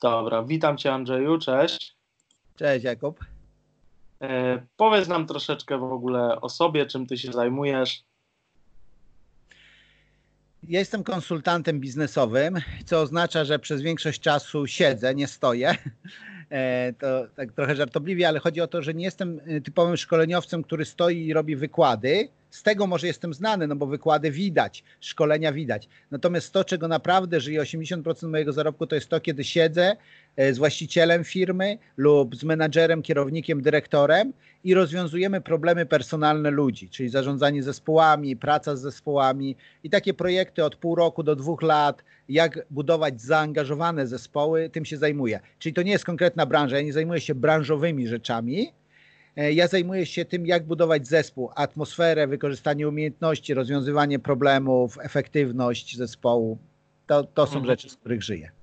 Dobra, witam Cię Andrzeju, cześć. Cześć Jakub. E, powiedz nam troszeczkę w ogóle o sobie, czym Ty się zajmujesz. Ja jestem konsultantem biznesowym, co oznacza, że przez większość czasu siedzę, nie stoję. E, to tak trochę żartobliwie, ale chodzi o to, że nie jestem e, typowym szkoleniowcem, który stoi i robi wykłady. Z tego może jestem znany, no bo wykłady widać, szkolenia widać. Natomiast to, czego naprawdę żyje 80% mojego zarobku, to jest to, kiedy siedzę z właścicielem firmy lub z menadżerem, kierownikiem, dyrektorem i rozwiązujemy problemy personalne ludzi, czyli zarządzanie zespołami, praca z zespołami i takie projekty od pół roku do dwóch lat, jak budować zaangażowane zespoły, tym się zajmuję. Czyli to nie jest konkretna branża, ja nie zajmuję się branżowymi rzeczami, e, ja zajmuję się tym, jak budować zespół, atmosferę, wykorzystanie umiejętności, rozwiązywanie problemów, efektywność zespołu. To, to są mhm. rzeczy, z których żyję.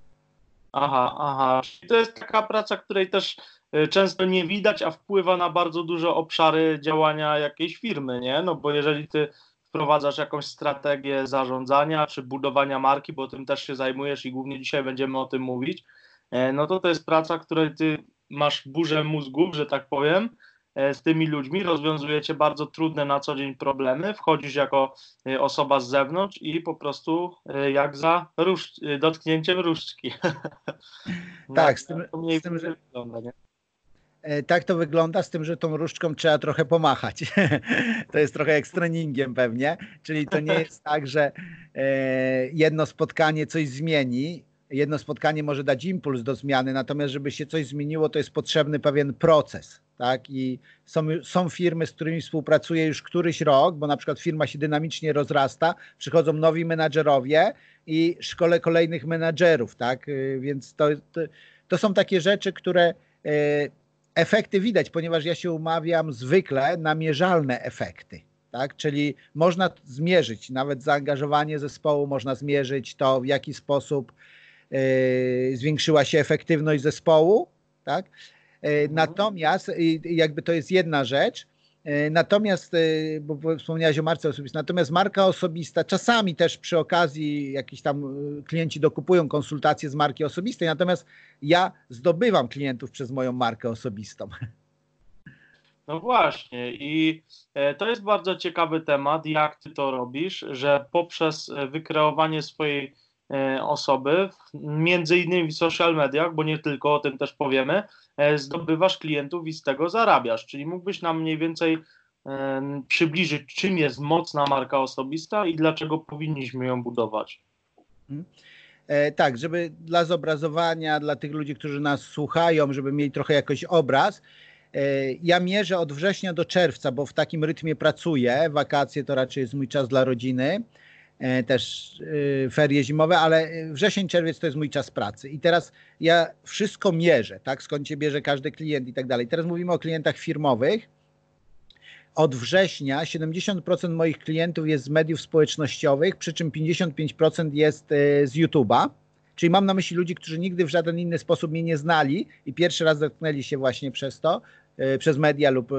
Aha, aha. To jest taka praca, której też e, często nie widać, a wpływa na bardzo duże obszary działania jakiejś firmy, nie? No bo jeżeli ty wprowadzasz jakąś strategię zarządzania czy budowania marki, bo tym też się zajmujesz i głównie dzisiaj będziemy o tym mówić, e, no to to jest praca, której ty masz burzę mózgów, że tak powiem, z tymi ludźmi, rozwiązujecie bardzo trudne na co dzień problemy, wchodzisz jako e, osoba z zewnątrz i po prostu jak za róż, dotknięciem różdżki. tak, z tym, z tym że... wygląda, nie? E, tak to wygląda, z tym, że tą różdżką trzeba trochę pomachać. to jest trochę jak z treningiem pewnie, czyli to nie jest tak, że e, jedno spotkanie coś zmieni, jedno spotkanie może dać impuls do zmiany, natomiast żeby się coś zmieniło, to jest potrzebny pewien proces. Tak? I są, są firmy, z którymi współpracuję już któryś rok, bo na przykład firma się dynamicznie rozrasta, przychodzą nowi menadżerowie i szkole kolejnych menadżerów, tak? E, więc to, to, to są takie rzeczy, które efekty widać, ponieważ ja się umawiam zwykle na mierzalne efekty. Tak? Czyli można zmierzyć nawet zaangażowanie zespołu, można zmierzyć to, w jaki sposób zwiększyła się efektywność zespołu. Tak? Yy, natomiast yy, jakby to jest jedna rzecz, E, natomiast, e, bo wspomniałeś o marce osobistej, natomiast marka osobista, czasami też przy okazji jakiś tam e, klienci dokupują konsultacje z marki osobistej, natomiast ja zdobywam klientów przez moją markę osobistą. No właśnie i to jest bardzo ciekawy temat, jak ty to robisz, że poprzez wykreowanie swojej osoby, między innymi w social mediach, bo nie tylko o tym też powiemy, E, zdobywasz klientów i z tego zarabiasz. Czyli mógłbyś nam mniej więcej przybliżyć, czym jest mocna marka osobista i dlaczego powinniśmy ją budować. E, tak, żeby dla zobrazowania, dla tych ludzi, którzy nas słuchają, żeby mieli trochę jakoś obraz, e, ja mierzę od września do czerwca, bo w takim rytmie pracuję. Wakacje to raczej jest mój czas dla rodziny. E, też e, ferie zimowe, ale wrzesień, czerwiec to jest mój czas pracy. I teraz ja wszystko mierzę, tak, skąd się bierze każdy klient i tak dalej. Teraz mówimy o klientach firmowych. Od września 70% moich klientów jest z mediów społecznościowych, przy czym 55% jest e, z YouTube'a. Czyli mam na myśli ludzi, którzy nigdy w żaden inny sposób mnie nie znali i pierwszy raz dotknęli się właśnie przez to, przez media lub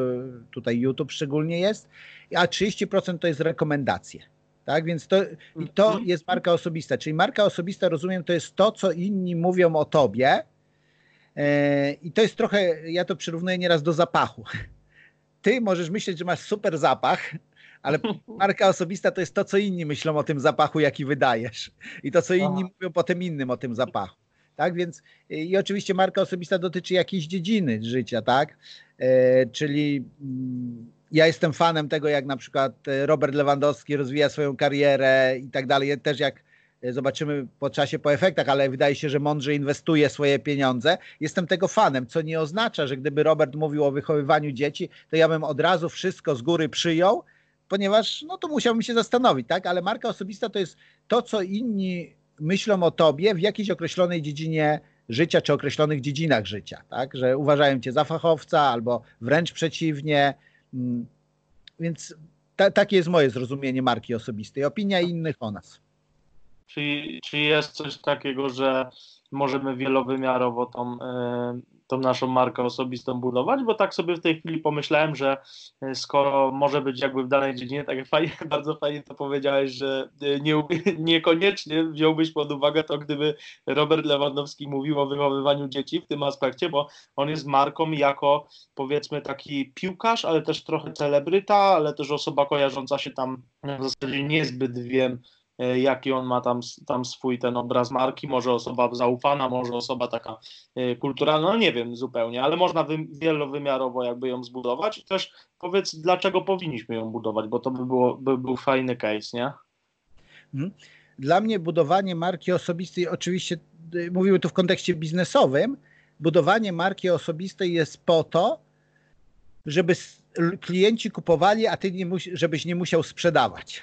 tutaj YouTube szczególnie jest, a 30% to jest rekomendacje. Tak, więc to, i to mhm. jest marka osobista. Czyli marka osobista, rozumiem, to jest to, co inni mówią o tobie. E, I to jest trochę, ja to przyrównuję nieraz do zapachu. Ty możesz myśleć, że masz super zapach, ale marka osobista to jest to, co inni myślą o tym zapachu, jaki wydajesz. I to, co inni Aha. mówią potem innym o tym zapachu. Tak, więc i oczywiście marka osobista dotyczy jakiejś dziedziny życia, tak? E, czyli mm, ja jestem fanem tego, jak na przykład e, Robert Lewandowski rozwija swoją karierę i tak dalej. Też jak e, zobaczymy po czasie, po efektach, ale wydaje się, że mądrze inwestuje swoje pieniądze. Jestem tego fanem, co nie oznacza, że gdyby Robert mówił o wychowywaniu dzieci, to ja bym od razu wszystko z góry przyjął, ponieważ no to musiałbym się zastanowić, tak? Ale marka osobista to jest to, co inni myślą o tobie w jakiejś określonej dziedzinie życia, czy określonych dziedzinach życia, tak? Że uważają cię za fachowca albo wręcz przeciwnie, więc ta, takie jest moje zrozumienie marki osobistej. Opinia innych o nas. Czy, czy jest coś takiego, że możemy wielowymiarowo tą, e, tą naszą markę osobistą budować, bo tak sobie w tej chwili pomyślałem, że e, skoro może być jakby w danej dziedzinie, tak jak fajnie, bardzo fajnie to powiedziałeś, że e, nie, niekoniecznie wziąłbyś pod uwagę to, gdyby Robert Lewandowski mówił o wychowywaniu dzieci w tym aspekcie, bo on jest marką jako powiedzmy taki piłkarz, ale też trochę celebryta, ale też osoba kojarząca się tam w zasadzie niezbyt wiem, jaki on ma tam, tam swój ten obraz marki, może osoba zaufana, może osoba taka e, kulturalna, no nie wiem zupełnie, ale można wy, wielowymiarowo jakby ją zbudować i też powiedz, dlaczego powinniśmy ją budować, bo to by, było, by był fajny case, nie? Mhm. Dla mnie budowanie marki osobistej, oczywiście y, mówimy tu w kontekście biznesowym, budowanie marki osobistej jest po to, żeby klienci kupowali, a ty nie żebyś nie musiał sprzedawać.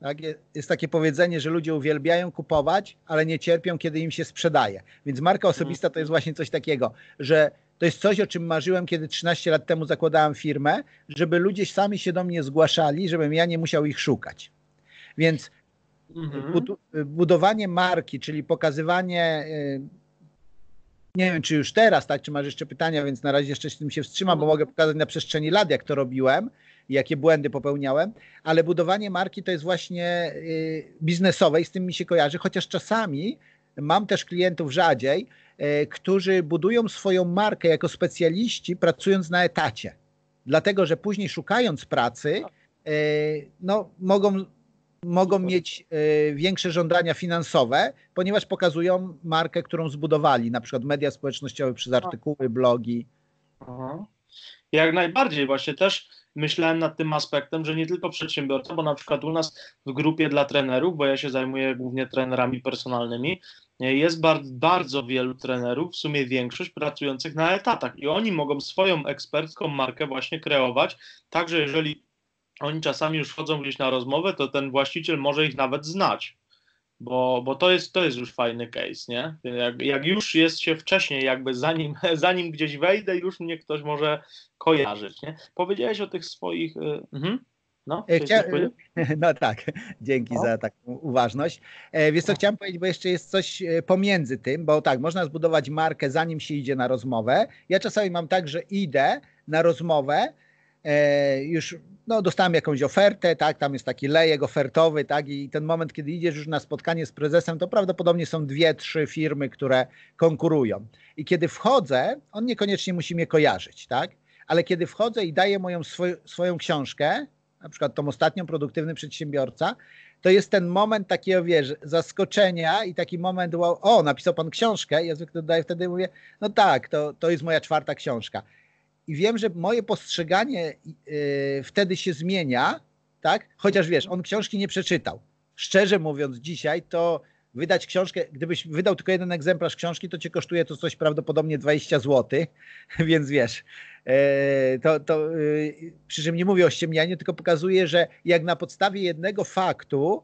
Tak? Jest takie powiedzenie, że ludzie uwielbiają kupować, ale nie cierpią, kiedy im się sprzedaje. Więc marka osobista to jest właśnie coś takiego, że to jest coś, o czym marzyłem, kiedy 13 lat temu zakładałem firmę, żeby ludzie sami się do mnie zgłaszali, żebym ja nie musiał ich szukać. Więc mhm. budowanie marki, czyli pokazywanie y, nie wiem, czy już teraz, tak, czy masz jeszcze pytania, więc na razie jeszcze z tym się wstrzymam, bo mhm. mogę pokazać na przestrzeni lat, jak to robiłem jakie błędy popełniałem, ale budowanie marki to jest właśnie y, biznesowe i z tym mi się kojarzy, chociaż czasami mam też klientów rzadziej, y, którzy budują swoją markę jako specjaliści, pracując na etacie. Dlatego, że później szukając pracy, y, no, mogą, mogą mieć większe żądania finansowe, ponieważ pokazują markę, którą zbudowali, na przykład media społecznościowe przez artykuły, blogi. Aha. Jak najbardziej, właśnie też myślałem nad tym aspektem, że nie tylko przedsiębiorca, bo na przykład u nas w grupie dla trenerów, bo ja się zajmuję głównie trenerami personalnymi, jest bardzo, bardzo wielu trenerów, w sumie większość pracujących na etatach. I oni mogą swoją ekspercką markę właśnie kreować, także jeżeli oni czasami już wchodzą gdzieś na rozmowę, to ten właściciel może ich nawet znać bo, bo to, jest, to jest już fajny case, nie? Jak, jak już jest się wcześniej, jakby zanim, zanim gdzieś wejdę, już mnie ktoś może kojarzyć, nie? Powiedziałeś o tych swoich... Y, mhm. No, e, Chcia... no tak, dzięki no. za taką uważność. E, wiesz co, no. chciałem powiedzieć, bo jeszcze jest coś e, pomiędzy tym, bo tak, można zbudować markę zanim się idzie na rozmowę. Ja czasami mam tak, że idę na rozmowę, już no, dostałem jakąś ofertę, tak, tam jest taki lejek ofertowy, tak, i ten moment, kiedy idziesz już na spotkanie z prezesem, to prawdopodobnie są dwie, trzy firmy, które konkurują. I kiedy wchodzę, on niekoniecznie musi mnie kojarzyć, tak, ale kiedy wchodzę i daję moją swoją książkę, na przykład tą ostatnią, Produktywny Przedsiębiorca, to jest ten moment takiego, wiesz, zaskoczenia i taki moment, wow, o, napisał pan książkę, ja zwykle dodaję wtedy, mówię, no tak, to, to jest moja czwarta książka i wiem, że moje postrzeganie yy, wtedy się zmienia, tak? Chociaż wiesz, on książki nie przeczytał. Szczerze mówiąc, dzisiaj to wydać książkę, gdybyś wydał tylko jeden egzemplarz książki, to cię kosztuje to coś prawdopodobnie 20 zł, więc wiesz, yy, to, to yy, przy czym nie mówię o ściemnianiu, tylko pokazuję, że jak na podstawie jednego faktu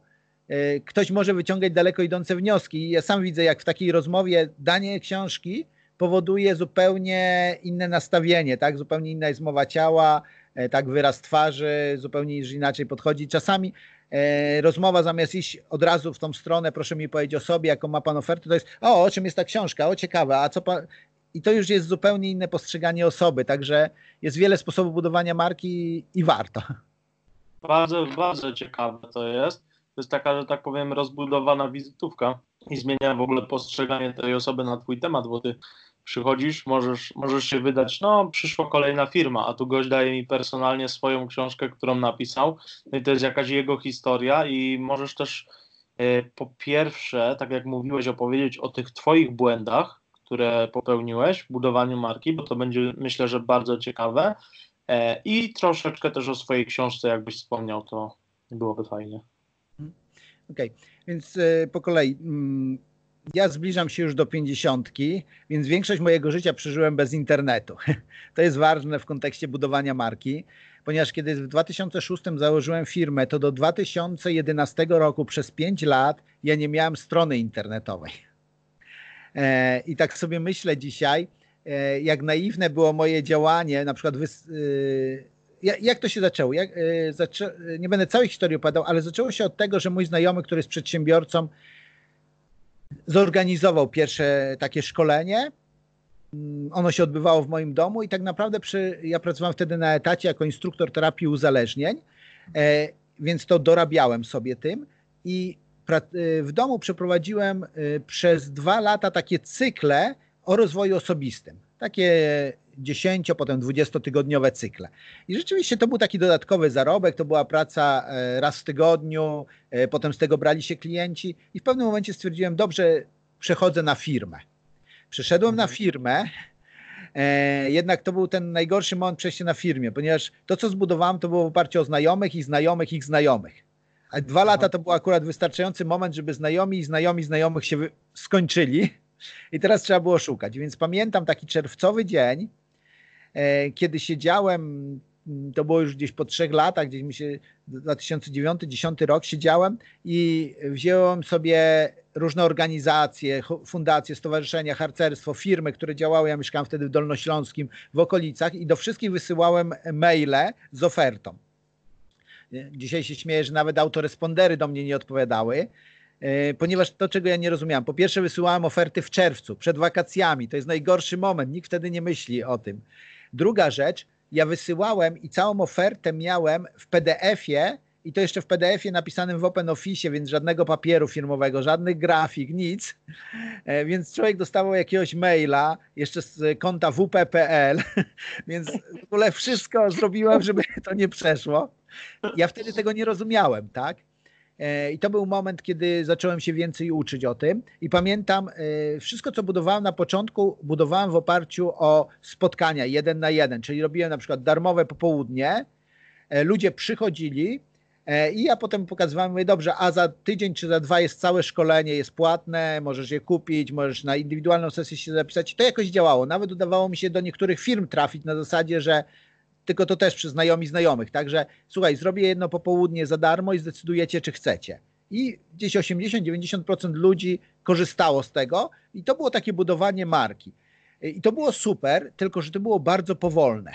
yy, ktoś może wyciągać daleko idące wnioski. I ja sam widzę, jak w takiej rozmowie danie książki powoduje zupełnie inne nastawienie, tak? Zupełnie inna jest mowa ciała, e, tak wyraz twarzy, zupełnie inaczej podchodzi. Czasami e, rozmowa zamiast iść od razu w tą stronę, proszę mi powiedzieć o sobie, jaką ma pan ofertę, to jest o, o czym jest ta książka, o ciekawe, a co pan... I to już jest zupełnie inne postrzeganie osoby, także jest wiele sposobów budowania marki i warto. Bardzo, bardzo ciekawe to jest. To jest taka, że tak powiem, rozbudowana wizytówka i zmienia w ogóle postrzeganie tej osoby na twój temat, bo ty przychodzisz, możesz, możesz się wydać, no przyszła kolejna firma, a tu gość daje mi personalnie swoją książkę, którą napisał, no i to jest jakaś jego historia i możesz też e, po pierwsze, tak jak mówiłeś, opowiedzieć o tych twoich błędach, które popełniłeś w budowaniu marki, bo to będzie myślę, że bardzo ciekawe e, i troszeczkę też o swojej książce, jakbyś wspomniał, to byłoby fajnie. Okej, okay. więc e, po kolei mm, ja zbliżam się już do pięćdziesiątki, więc większość mojego życia przeżyłem bez internetu. To jest ważne w kontekście budowania marki, ponieważ kiedy w 2006 założyłem firmę, to do 2011 roku przez 5 lat ja nie miałem strony internetowej. E, I tak sobie myślę dzisiaj, e, jak naiwne było moje działanie, na przykład e, jak to się zaczęło? Jak, zaczę... Nie będę całej historii opowiadał, ale zaczęło się od tego, że mój znajomy, który jest przedsiębiorcą, zorganizował pierwsze takie szkolenie. Mm, ono się odbywało w moim domu i tak naprawdę przy, ja pracowałem wtedy na etacie jako instruktor terapii uzależnień, e, więc to dorabiałem sobie tym i e, w domu przeprowadziłem e, przez dwa lata takie cykle o rozwoju osobistym. Takie 10, potem 20-tygodniowe cykle. I rzeczywiście to był taki dodatkowy zarobek, to była praca e, raz w tygodniu, e, potem z tego brali się klienci i w pewnym momencie stwierdziłem, dobrze, przechodzę na firmę. Przeszedłem na mhm. firmę, e, jednak to był ten najgorszy moment przejścia na firmie, ponieważ to, co zbudowałem, to było w oparciu o znajomych i znajomych ich znajomych. A dwa lata to był akurat wystarczający moment, żeby znajomi i znajomi znajomych się skończyli i teraz trzeba było szukać. Więc pamiętam taki czerwcowy dzień, kiedy siedziałem, mm, to było już gdzieś po trzech latach, gdzieś mi się 2009-2010 rok siedziałem i wziąłem sobie różne organizacje, fundacje, stowarzyszenia, harcerstwo, firmy, które działały. Ja mieszkałem wtedy w Dolnośląskim, w okolicach i do wszystkich wysyłałem maile z ofertą. Dzisiaj się śmieję, że nawet autorespondery do mnie nie odpowiadały, e, ponieważ to, czego ja nie rozumiałem. Po pierwsze, wysyłałem oferty w czerwcu, przed wakacjami. To jest najgorszy moment, nikt wtedy nie myśli o tym. Druga rzecz, ja wysyłałem i całą ofertę miałem w PDF-ie i to jeszcze w PDF-ie napisanym w OpenOffice, więc żadnego papieru firmowego, żadnych grafik, nic. E, więc człowiek dostawał jakiegoś maila jeszcze z konta wp.pl, więc w ogóle wszystko zrobiłem, żeby to nie przeszło. Ja wtedy tego nie rozumiałem, tak? E, I to był moment, kiedy zacząłem się więcej uczyć o tym. I pamiętam, e, wszystko co budowałem na początku, budowałem w oparciu o spotkania jeden na jeden, czyli robiłem na przykład darmowe popołudnie. E, ludzie przychodzili i ja potem pokazywałem, mówię, dobrze, a za tydzień czy za dwa jest całe szkolenie, jest płatne, możesz je kupić, możesz na indywidualną sesję się zapisać. To jakoś działało. Nawet udawało mi się do niektórych firm trafić na zasadzie, że tylko to też przy znajomi znajomych. Także słuchaj, zrobię jedno popołudnie za darmo i zdecydujecie, czy chcecie. I gdzieś 80-90% ludzi korzystało z tego i to było takie budowanie marki. I to było super, tylko że to było bardzo powolne.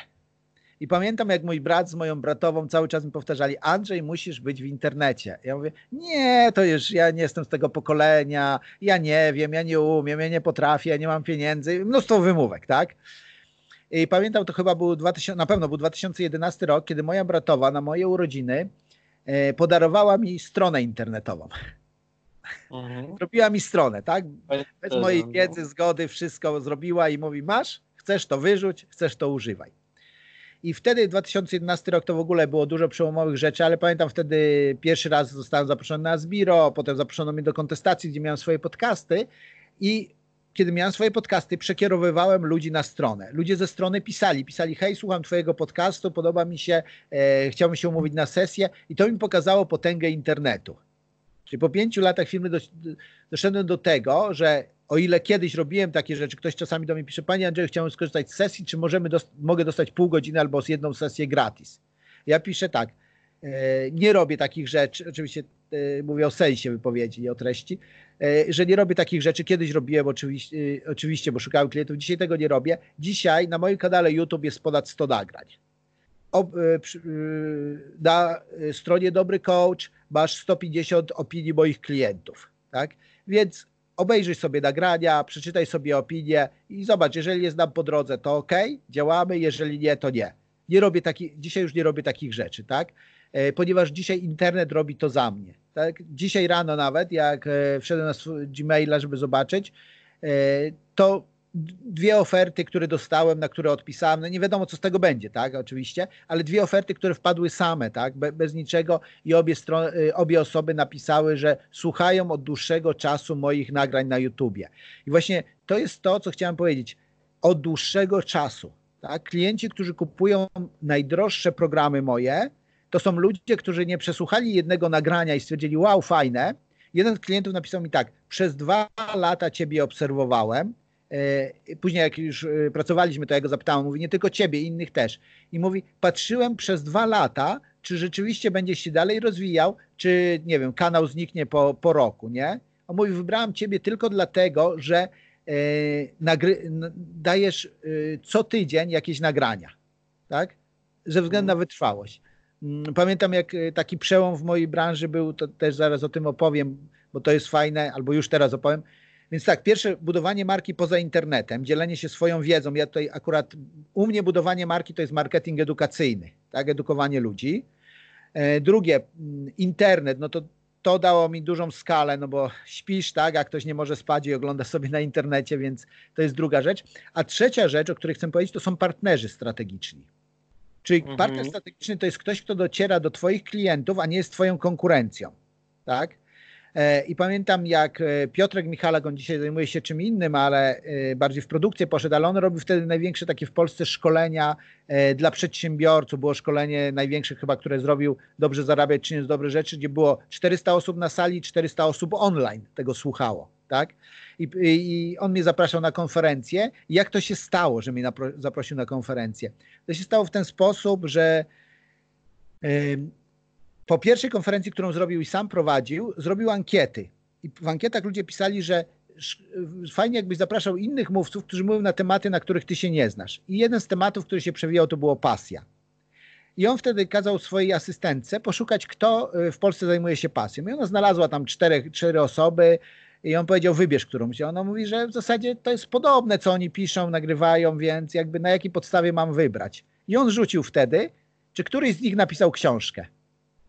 I pamiętam, jak mój brat z moją bratową cały czas mi powtarzali: Andrzej, musisz być w internecie. Ja mówię: Nie, to już ja nie jestem z tego pokolenia, ja nie wiem, ja nie umiem, ja nie potrafię, ja nie mam pieniędzy. Mnóstwo wymówek, tak? I pamiętam, to chyba był 2000, na pewno był 2011 rok, kiedy moja bratowa na moje urodziny e, podarowała mi stronę internetową. Mhm. Robiła mi stronę, tak? Bez mojej no. wiedzy, zgody, wszystko zrobiła i mówi: Masz, chcesz to wyrzuć, chcesz to używaj. I wtedy 2011 rok to w ogóle było dużo przełomowych rzeczy, ale pamiętam wtedy pierwszy raz zostałem zaproszony na Zbiro, potem zaproszono mnie do kontestacji, gdzie miałem swoje podcasty i kiedy miałem swoje podcasty, przekierowywałem ludzi na stronę. Ludzie ze strony pisali, pisali, hej, słucham twojego podcastu, podoba mi się, e, chciałbym się umówić na sesję i to mi pokazało potęgę internetu. Czyli po pięciu latach firmy do, doszedłem do tego, że o ile kiedyś robiłem takie rzeczy, ktoś czasami do mnie pisze, panie Andrzeju, chciałem skorzystać z sesji, czy możemy mogę dostać pół godziny albo z jedną sesję gratis? Ja piszę tak, nie robię takich rzeczy, oczywiście e, mówię o sensie wypowiedzi, nie o treści, E, że nie robię takich rzeczy. Kiedyś robiłem oczywiście, e, oczywiście, bo szukałem klientów, dzisiaj tego nie robię. Dzisiaj na moim kanale YouTube jest ponad 100 nagrań. E, na stronie Dobry Coach masz 150 opinii moich klientów, tak? Więc obejrzyj sobie nagrania, przeczytaj sobie opinie i zobacz, jeżeli jest nam po drodze, to ok, działamy, jeżeli nie, to nie. Nie robię taki, dzisiaj już nie robię takich rzeczy, tak? Ponieważ dzisiaj internet robi to za mnie. Tak? Dzisiaj rano nawet, jak e, wszedłem na Gmaila, żeby zobaczyć, e, to dwie oferty, które dostałem, na które odpisałem, no nie wiadomo co z tego będzie, tak, oczywiście, ale dwie oferty, które wpadły same, tak, Be, bez niczego i obie, e, obie osoby napisały, że słuchają od dłuższego czasu moich nagrań na YouTubie. I właśnie to jest to, co chciałem powiedzieć. Od dłuższego czasu, tak, klienci, którzy kupują najdroższe programy moje, to są ludzie, którzy nie przesłuchali jednego nagrania i stwierdzili, wow, fajne. Jeden z klientów napisał mi tak, przez dwa lata ciebie obserwowałem, e, Później jak już e, pracowaliśmy, to ja go zapytałem, mówi nie tylko ciebie, innych też. I mówi, patrzyłem przez dwa lata, czy rzeczywiście będziesz się dalej rozwijał, czy nie wiem, kanał zniknie po, po roku, nie? On mówi, wybrałem ciebie tylko dlatego, że nagry, dajesz e, co tydzień jakieś nagrania, tak? Ze względu na wytrwałość. Mm, pamiętam, jak y, taki przełom w mojej branży był, to też zaraz o tym opowiem, bo to jest fajne, albo już teraz opowiem. Więc tak, pierwsze budowanie marki poza internetem, dzielenie się swoją wiedzą. Ja tutaj akurat u mnie budowanie marki to jest marketing edukacyjny, tak, edukowanie ludzi. E, drugie, mm, internet, no to to dało mi dużą skalę, no bo śpisz, tak, a ktoś nie może spać i ogląda sobie na internecie, więc to jest druga rzecz. A trzecia rzecz, o której chcę powiedzieć, to są partnerzy strategiczni. Czyli mhm. partner strategiczny to jest ktoś, kto dociera do Twoich klientów, a nie jest Twoją konkurencją. Tak? E, I pamiętam, jak e, Piotrek Michalak, on dzisiaj zajmuje się czym innym, ale e, bardziej w produkcję poszedł, ale on robił wtedy największe takie w Polsce szkolenia dla przedsiębiorców. Było szkolenie największe chyba, które zrobił Dobrze zarabiać, czyniąc dobre rzeczy, gdzie było 400 osób na sali, 400 osób online tego słuchało. Tak? I, I, on mnie zapraszał na konferencję. Jak to się stało, że mnie zaprosił na konferencję? To się stało w ten sposób, że po pierwszej konferencji, którą zrobił i sam prowadził, zrobił ankiety. I w ankietach ludzie pisali, że fajnie jakbyś zapraszał innych mówców, którzy mówią na tematy, na których ty się nie znasz. I jeden z tematów, który się przewijał, to było pasja. I on wtedy kazał swojej asystentce poszukać, kto y, w Polsce zajmuje się pasją. I ona znalazła tam cztery, cztery osoby i on powiedział, wybierz którąś. I ona mówi, że w zasadzie to jest podobne, co oni piszą, nagrywają, więc jakby na jakiej podstawie mam wybrać. I on rzucił wtedy, czy któryś z nich napisał książkę.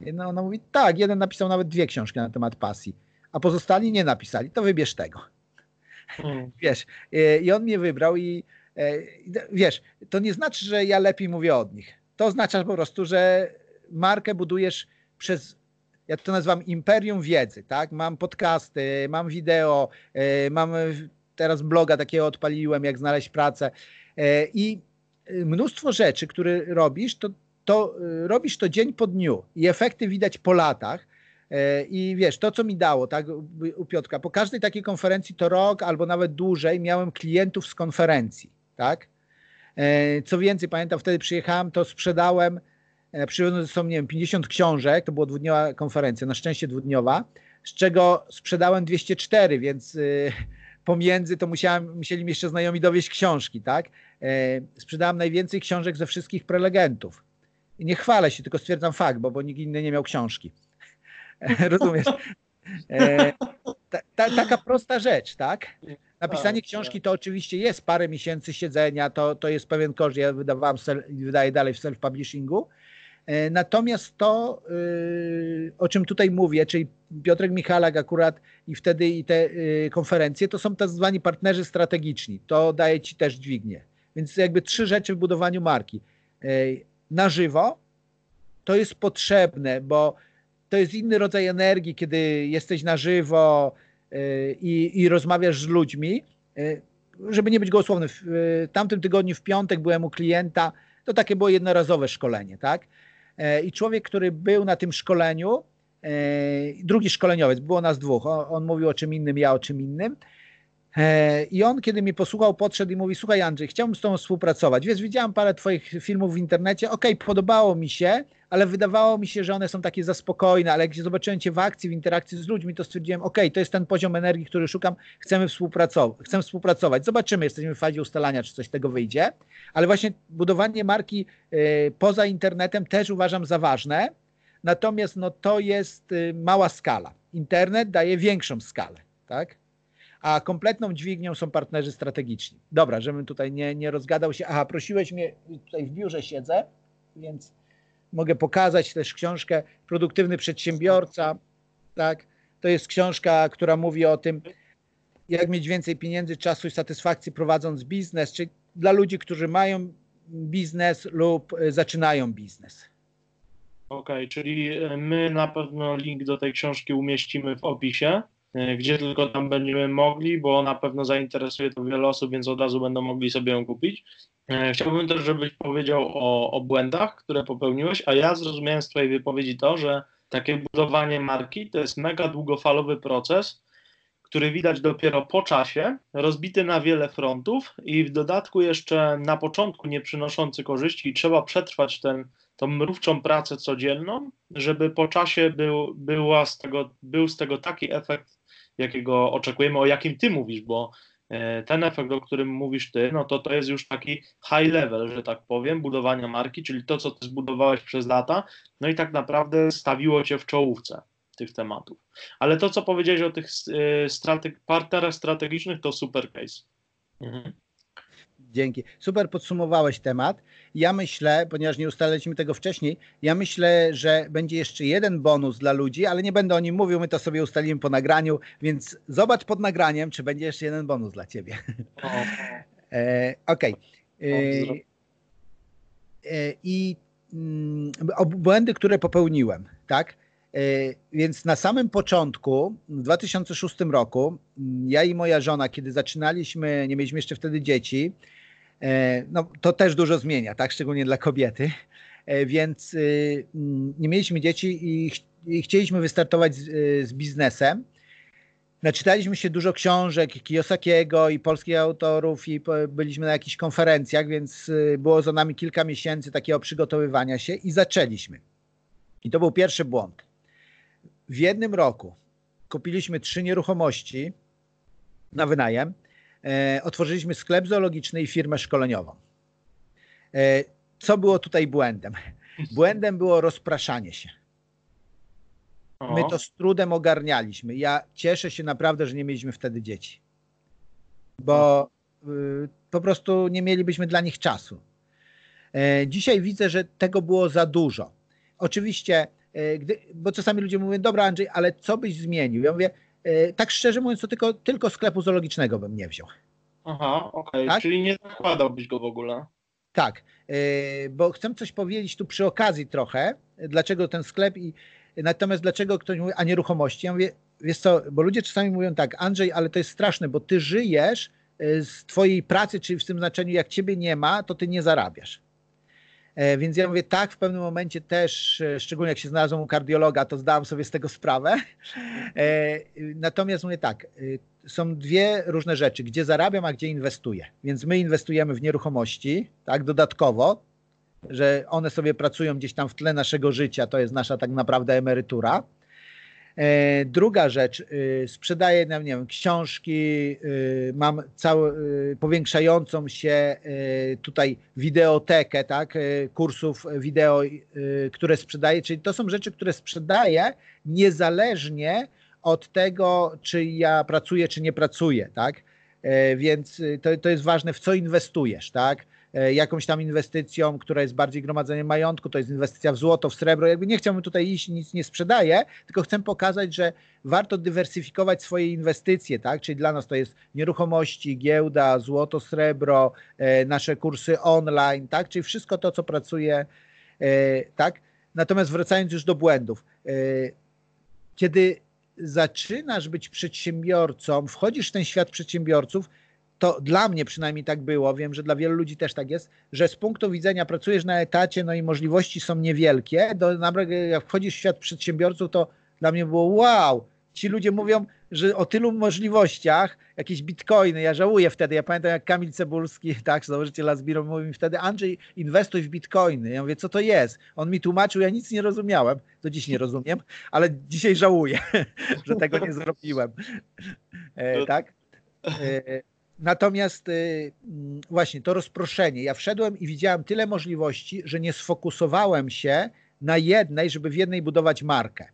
No, ona mówi, tak, jeden napisał nawet dwie książki na temat pasji, a pozostali nie napisali, to wybierz tego. Hmm. Wiesz, e, i on mnie wybrał i e, wiesz, to nie znaczy, że ja lepiej mówię od nich. To oznacza po prostu, że markę budujesz przez, ja to nazywam imperium wiedzy, tak? Mam podcasty, mam wideo, e, mam teraz bloga takiego odpaliłem, jak znaleźć pracę i mnóstwo rzeczy, które robisz, to to robisz to dzień po dniu i efekty widać po latach. E, I wiesz, to co mi dało, tak, u Piotrka, po każdej takiej konferencji to rok albo nawet dłużej miałem klientów z konferencji, tak? E, co więcej, pamiętam, wtedy przyjechałem, to sprzedałem, e, przywiozłem ze sobą, nie wiem, 50 książek, to była dwudniowa konferencja, na szczęście dwudniowa, z czego sprzedałem 204, więc y, pomiędzy to musiałem, musieli mi jeszcze znajomi dowieść książki, tak? Sprzedałem najwięcej książek ze wszystkich prelegentów. I nie chwalę się, tylko stwierdzam fakt, bo, bo nikt inny nie miał książki. Rozumiesz? E, ta, ta, taka prosta rzecz, tak? Napisanie tak, książki tak. to oczywiście jest parę miesięcy siedzenia, to, to jest pewien koszt, ja wydawałem, wydaję dalej w self-publishingu. E, natomiast to, y, o czym tutaj mówię, czyli Piotrek Michalak akurat i wtedy i te y, konferencje, to są tak zwani partnerzy strategiczni. To daje ci też dźwignię. Więc jakby trzy rzeczy w budowaniu marki. E, na żywo, to jest potrzebne, bo to jest inny rodzaj energii, kiedy jesteś na żywo y, i, i rozmawiasz z ludźmi. Żeby nie być gołosłowny, w tamtym tygodniu w piątek byłem u klienta, to takie było jednorazowe szkolenie, tak? E, I człowiek, który był na tym szkoleniu, e, drugi szkoleniowiec, było nas dwóch, on, on mówił o czym innym, ja o czym innym, I on, kiedy mnie posłuchał, podszedł i mówi: Słuchaj, Andrzej, chciałbym z Tobą współpracować. Wiesz, widziałem parę Twoich filmów w internecie. Okej, okay, podobało mi się, ale wydawało mi się, że one są takie za spokojne. Ale jak zobaczyłem Cię w akcji, w interakcji z ludźmi, to stwierdziłem: okay, to jest ten poziom energii, który szukam. Chcemy współpracować. Chcemy współpracować. Zobaczymy, jesteśmy w fazie ustalania, czy coś tego wyjdzie. Ale właśnie budowanie marki y, poza internetem też uważam za ważne. Natomiast no, to jest y, mała skala. Internet daje większą skalę. Tak? A kompletną dźwignią są partnerzy strategiczni. Dobra, żebym tutaj nie, nie rozgadał się. Aha, prosiłeś mnie, tutaj w biurze siedzę, więc mogę pokazać też książkę Produktywny Przedsiębiorca. Tak, to jest książka, która mówi o tym, jak mieć więcej pieniędzy, czasu i satysfakcji prowadząc biznes, czyli dla ludzi, którzy mają biznes lub e, zaczynają biznes. Okej, okay, czyli e, my na pewno link do tej książki umieścimy w opisie. E, gdzie tylko tam będziemy mogli, bo na pewno zainteresuje to wiele osób, więc od razu będą mogli sobie ją kupić. E, chciałbym też, żebyś powiedział o, o błędach, które popełniłeś, a ja zrozumiałem z Twojej wypowiedzi to, że takie budowanie marki to jest mega długofalowy proces, który widać dopiero po czasie, rozbity na wiele frontów i w dodatku jeszcze na początku nie przynoszący korzyści i trzeba przetrwać ten, tą mrówczą pracę codzienną, żeby po czasie był, była z tego, był z tego taki efekt, jakiego oczekujemy, o jakim ty mówisz, bo e, ten efekt, o którym mówisz ty, no to to jest już taki high level, że tak powiem, budowania marki, czyli to, co ty zbudowałeś przez lata, no i tak naprawdę stawiło cię w czołówce. tych tematów. Ale to, co powiedziałeś o tych strateg partnerach strategicznych, to super case. Mhm. Dzięki. Super podsumowałeś temat. Ja myślę, ponieważ nie ustaliliśmy tego wcześniej, ja myślę, że będzie jeszcze jeden bonus dla ludzi, ale nie będę o nim mówił, my to sobie ustalimy po nagraniu, więc zobacz pod nagraniem, czy będzie jeszcze jeden bonus dla ciebie. e, Okej. Okay. E, e, I mm, błędy, które popełniłem, tak? Więc na samym początku, w 2006 roku, mm, ja i moja żona, kiedy zaczynaliśmy, nie mieliśmy jeszcze wtedy dzieci, no, to też dużo zmienia, tak, szczególnie dla kobiety. E, więc y, mm, nie mieliśmy dzieci i, i chcieliśmy wystartować z, y, z, biznesem. Naczytaliśmy się dużo książek Kiyosakiego i polskich autorów i byliśmy na jakichś konferencjach, więc y, było za nami kilka miesięcy takiego przygotowywania się i zaczęliśmy. I to był pierwszy błąd. W jednym roku kupiliśmy trzy nieruchomości na wynajem e, otworzyliśmy sklep zoologiczny i firmę szkoleniową. E, co było tutaj błędem? Błędem było rozpraszanie się. My to z trudem ogarnialiśmy. Ja cieszę się naprawdę, że nie mieliśmy wtedy dzieci, bo y, po prostu nie mielibyśmy dla nich czasu. E, dzisiaj widzę, że tego było za dużo. Oczywiście, e, gdy, bo czasami ludzie mówią, dobra Andrzej, ale co byś zmienił? Ja mówię, E, tak szczerze mówiąc, to tylko, tylko sklepu zoologicznego bym nie wziął. Aha, okej, okay. tak? czyli nie zakładałbyś go w ogóle. Tak, e, bo chcę coś powiedzieć tu przy okazji trochę, dlaczego ten sklep i natomiast dlaczego ktoś mówi, a nieruchomości. Ja mówię, wiesz co, bo ludzie czasami mówią tak, Andrzej, ale to jest straszne, bo ty żyjesz e, z twojej pracy, czyli w tym znaczeniu, jak ciebie nie ma, to ty nie zarabiasz. E, więc ja mówię, tak, w pewnym momencie też, e, szczególnie jak się znalazłem u kardiologa, to zdałem sobie z tego sprawę. E, natomiast mówię tak, są dwie różne rzeczy, gdzie zarabiam, a gdzie inwestuję. Więc my inwestujemy w nieruchomości, tak, dodatkowo, że one sobie pracują gdzieś tam w tle naszego życia, to jest nasza tak naprawdę emerytura. E, druga rzecz, y, sprzedaję, nie wiem, książki, y, mam całą y, powiększającą się tutaj wideotekę, tak, kursów wideo, które sprzedaję, czyli to są rzeczy, które sprzedaję niezależnie od tego, czy ja pracuję, czy nie pracuję, tak, e, więc to, to jest ważne, w co inwestujesz, tak, jakąś tam inwestycją, która jest bardziej gromadzeniem majątku, to jest inwestycja w złoto, w srebro. Jakby nie chciałbym tutaj iść, nic nie sprzedaję, tylko chcę pokazać, że warto dywersyfikować swoje inwestycje, tak? Czyli dla nas to jest nieruchomości, giełda, złoto, srebro, e, nasze kursy online, tak? Czyli wszystko to, co pracuje, e, tak? Natomiast wracając już do błędów. Kiedy zaczynasz być przedsiębiorcą, wchodzisz w ten świat przedsiębiorców, to dla mnie przynajmniej tak było, wiem, że dla wielu ludzi też tak jest, że z punktu widzenia pracujesz na etacie, no i możliwości są niewielkie, do, jak wchodzisz w świat przedsiębiorców, to dla mnie było wow, ci ludzie mówią, że o tylu możliwościach, jakieś bitcoiny, ja żałuję wtedy, ja pamiętam jak Kamil Cebulski, tak, założyciel Asbiro, mówił mi wtedy, Andrzej, inwestuj w bitcoiny. Ja mówię, co to jest? On mi tłumaczył, ja nic nie rozumiałem, do dziś nie rozumiem, ale dzisiaj żałuję, że tego nie zrobiłem. E, tak? E, Natomiast y, mm, właśnie to rozproszenie. Ja wszedłem i widziałem tyle możliwości, że nie sfokusowałem się na jednej, żeby w jednej budować markę.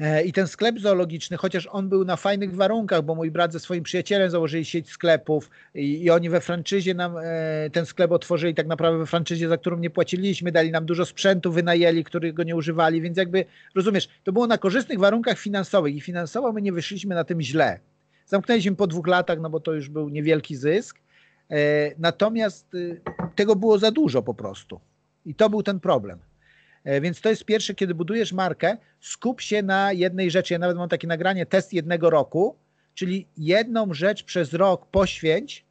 E, I ten sklep zoologiczny, chociaż on był na fajnych warunkach, bo mój brat ze swoim przyjacielem założyli sieć sklepów i, i oni we franczyzie nam e, ten sklep otworzyli, tak naprawdę we franczyzie, za którą nie płaciliśmy, dali nam dużo sprzętu, wynajęli, którego nie używali, więc jakby, rozumiesz, to było na korzystnych warunkach finansowych i finansowo my nie wyszliśmy na tym źle. Zamknęliśmy po dwóch latach, no bo to już był niewielki zysk. E, natomiast y, tego było za dużo po prostu. I to był ten problem. E, więc to jest pierwsze, kiedy budujesz markę, skup się na jednej rzeczy. Ja nawet mam takie nagranie, test jednego roku, czyli jedną rzecz przez rok poświęć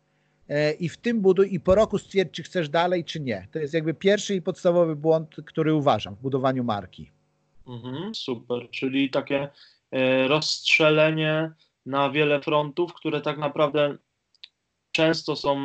e, i w tym buduj i po roku stwierdź, czy chcesz dalej, czy nie. To jest jakby pierwszy i podstawowy błąd, który uważam w budowaniu marki. Mhm, super, czyli takie rozstrzelenie na wiele frontów, które tak naprawdę często są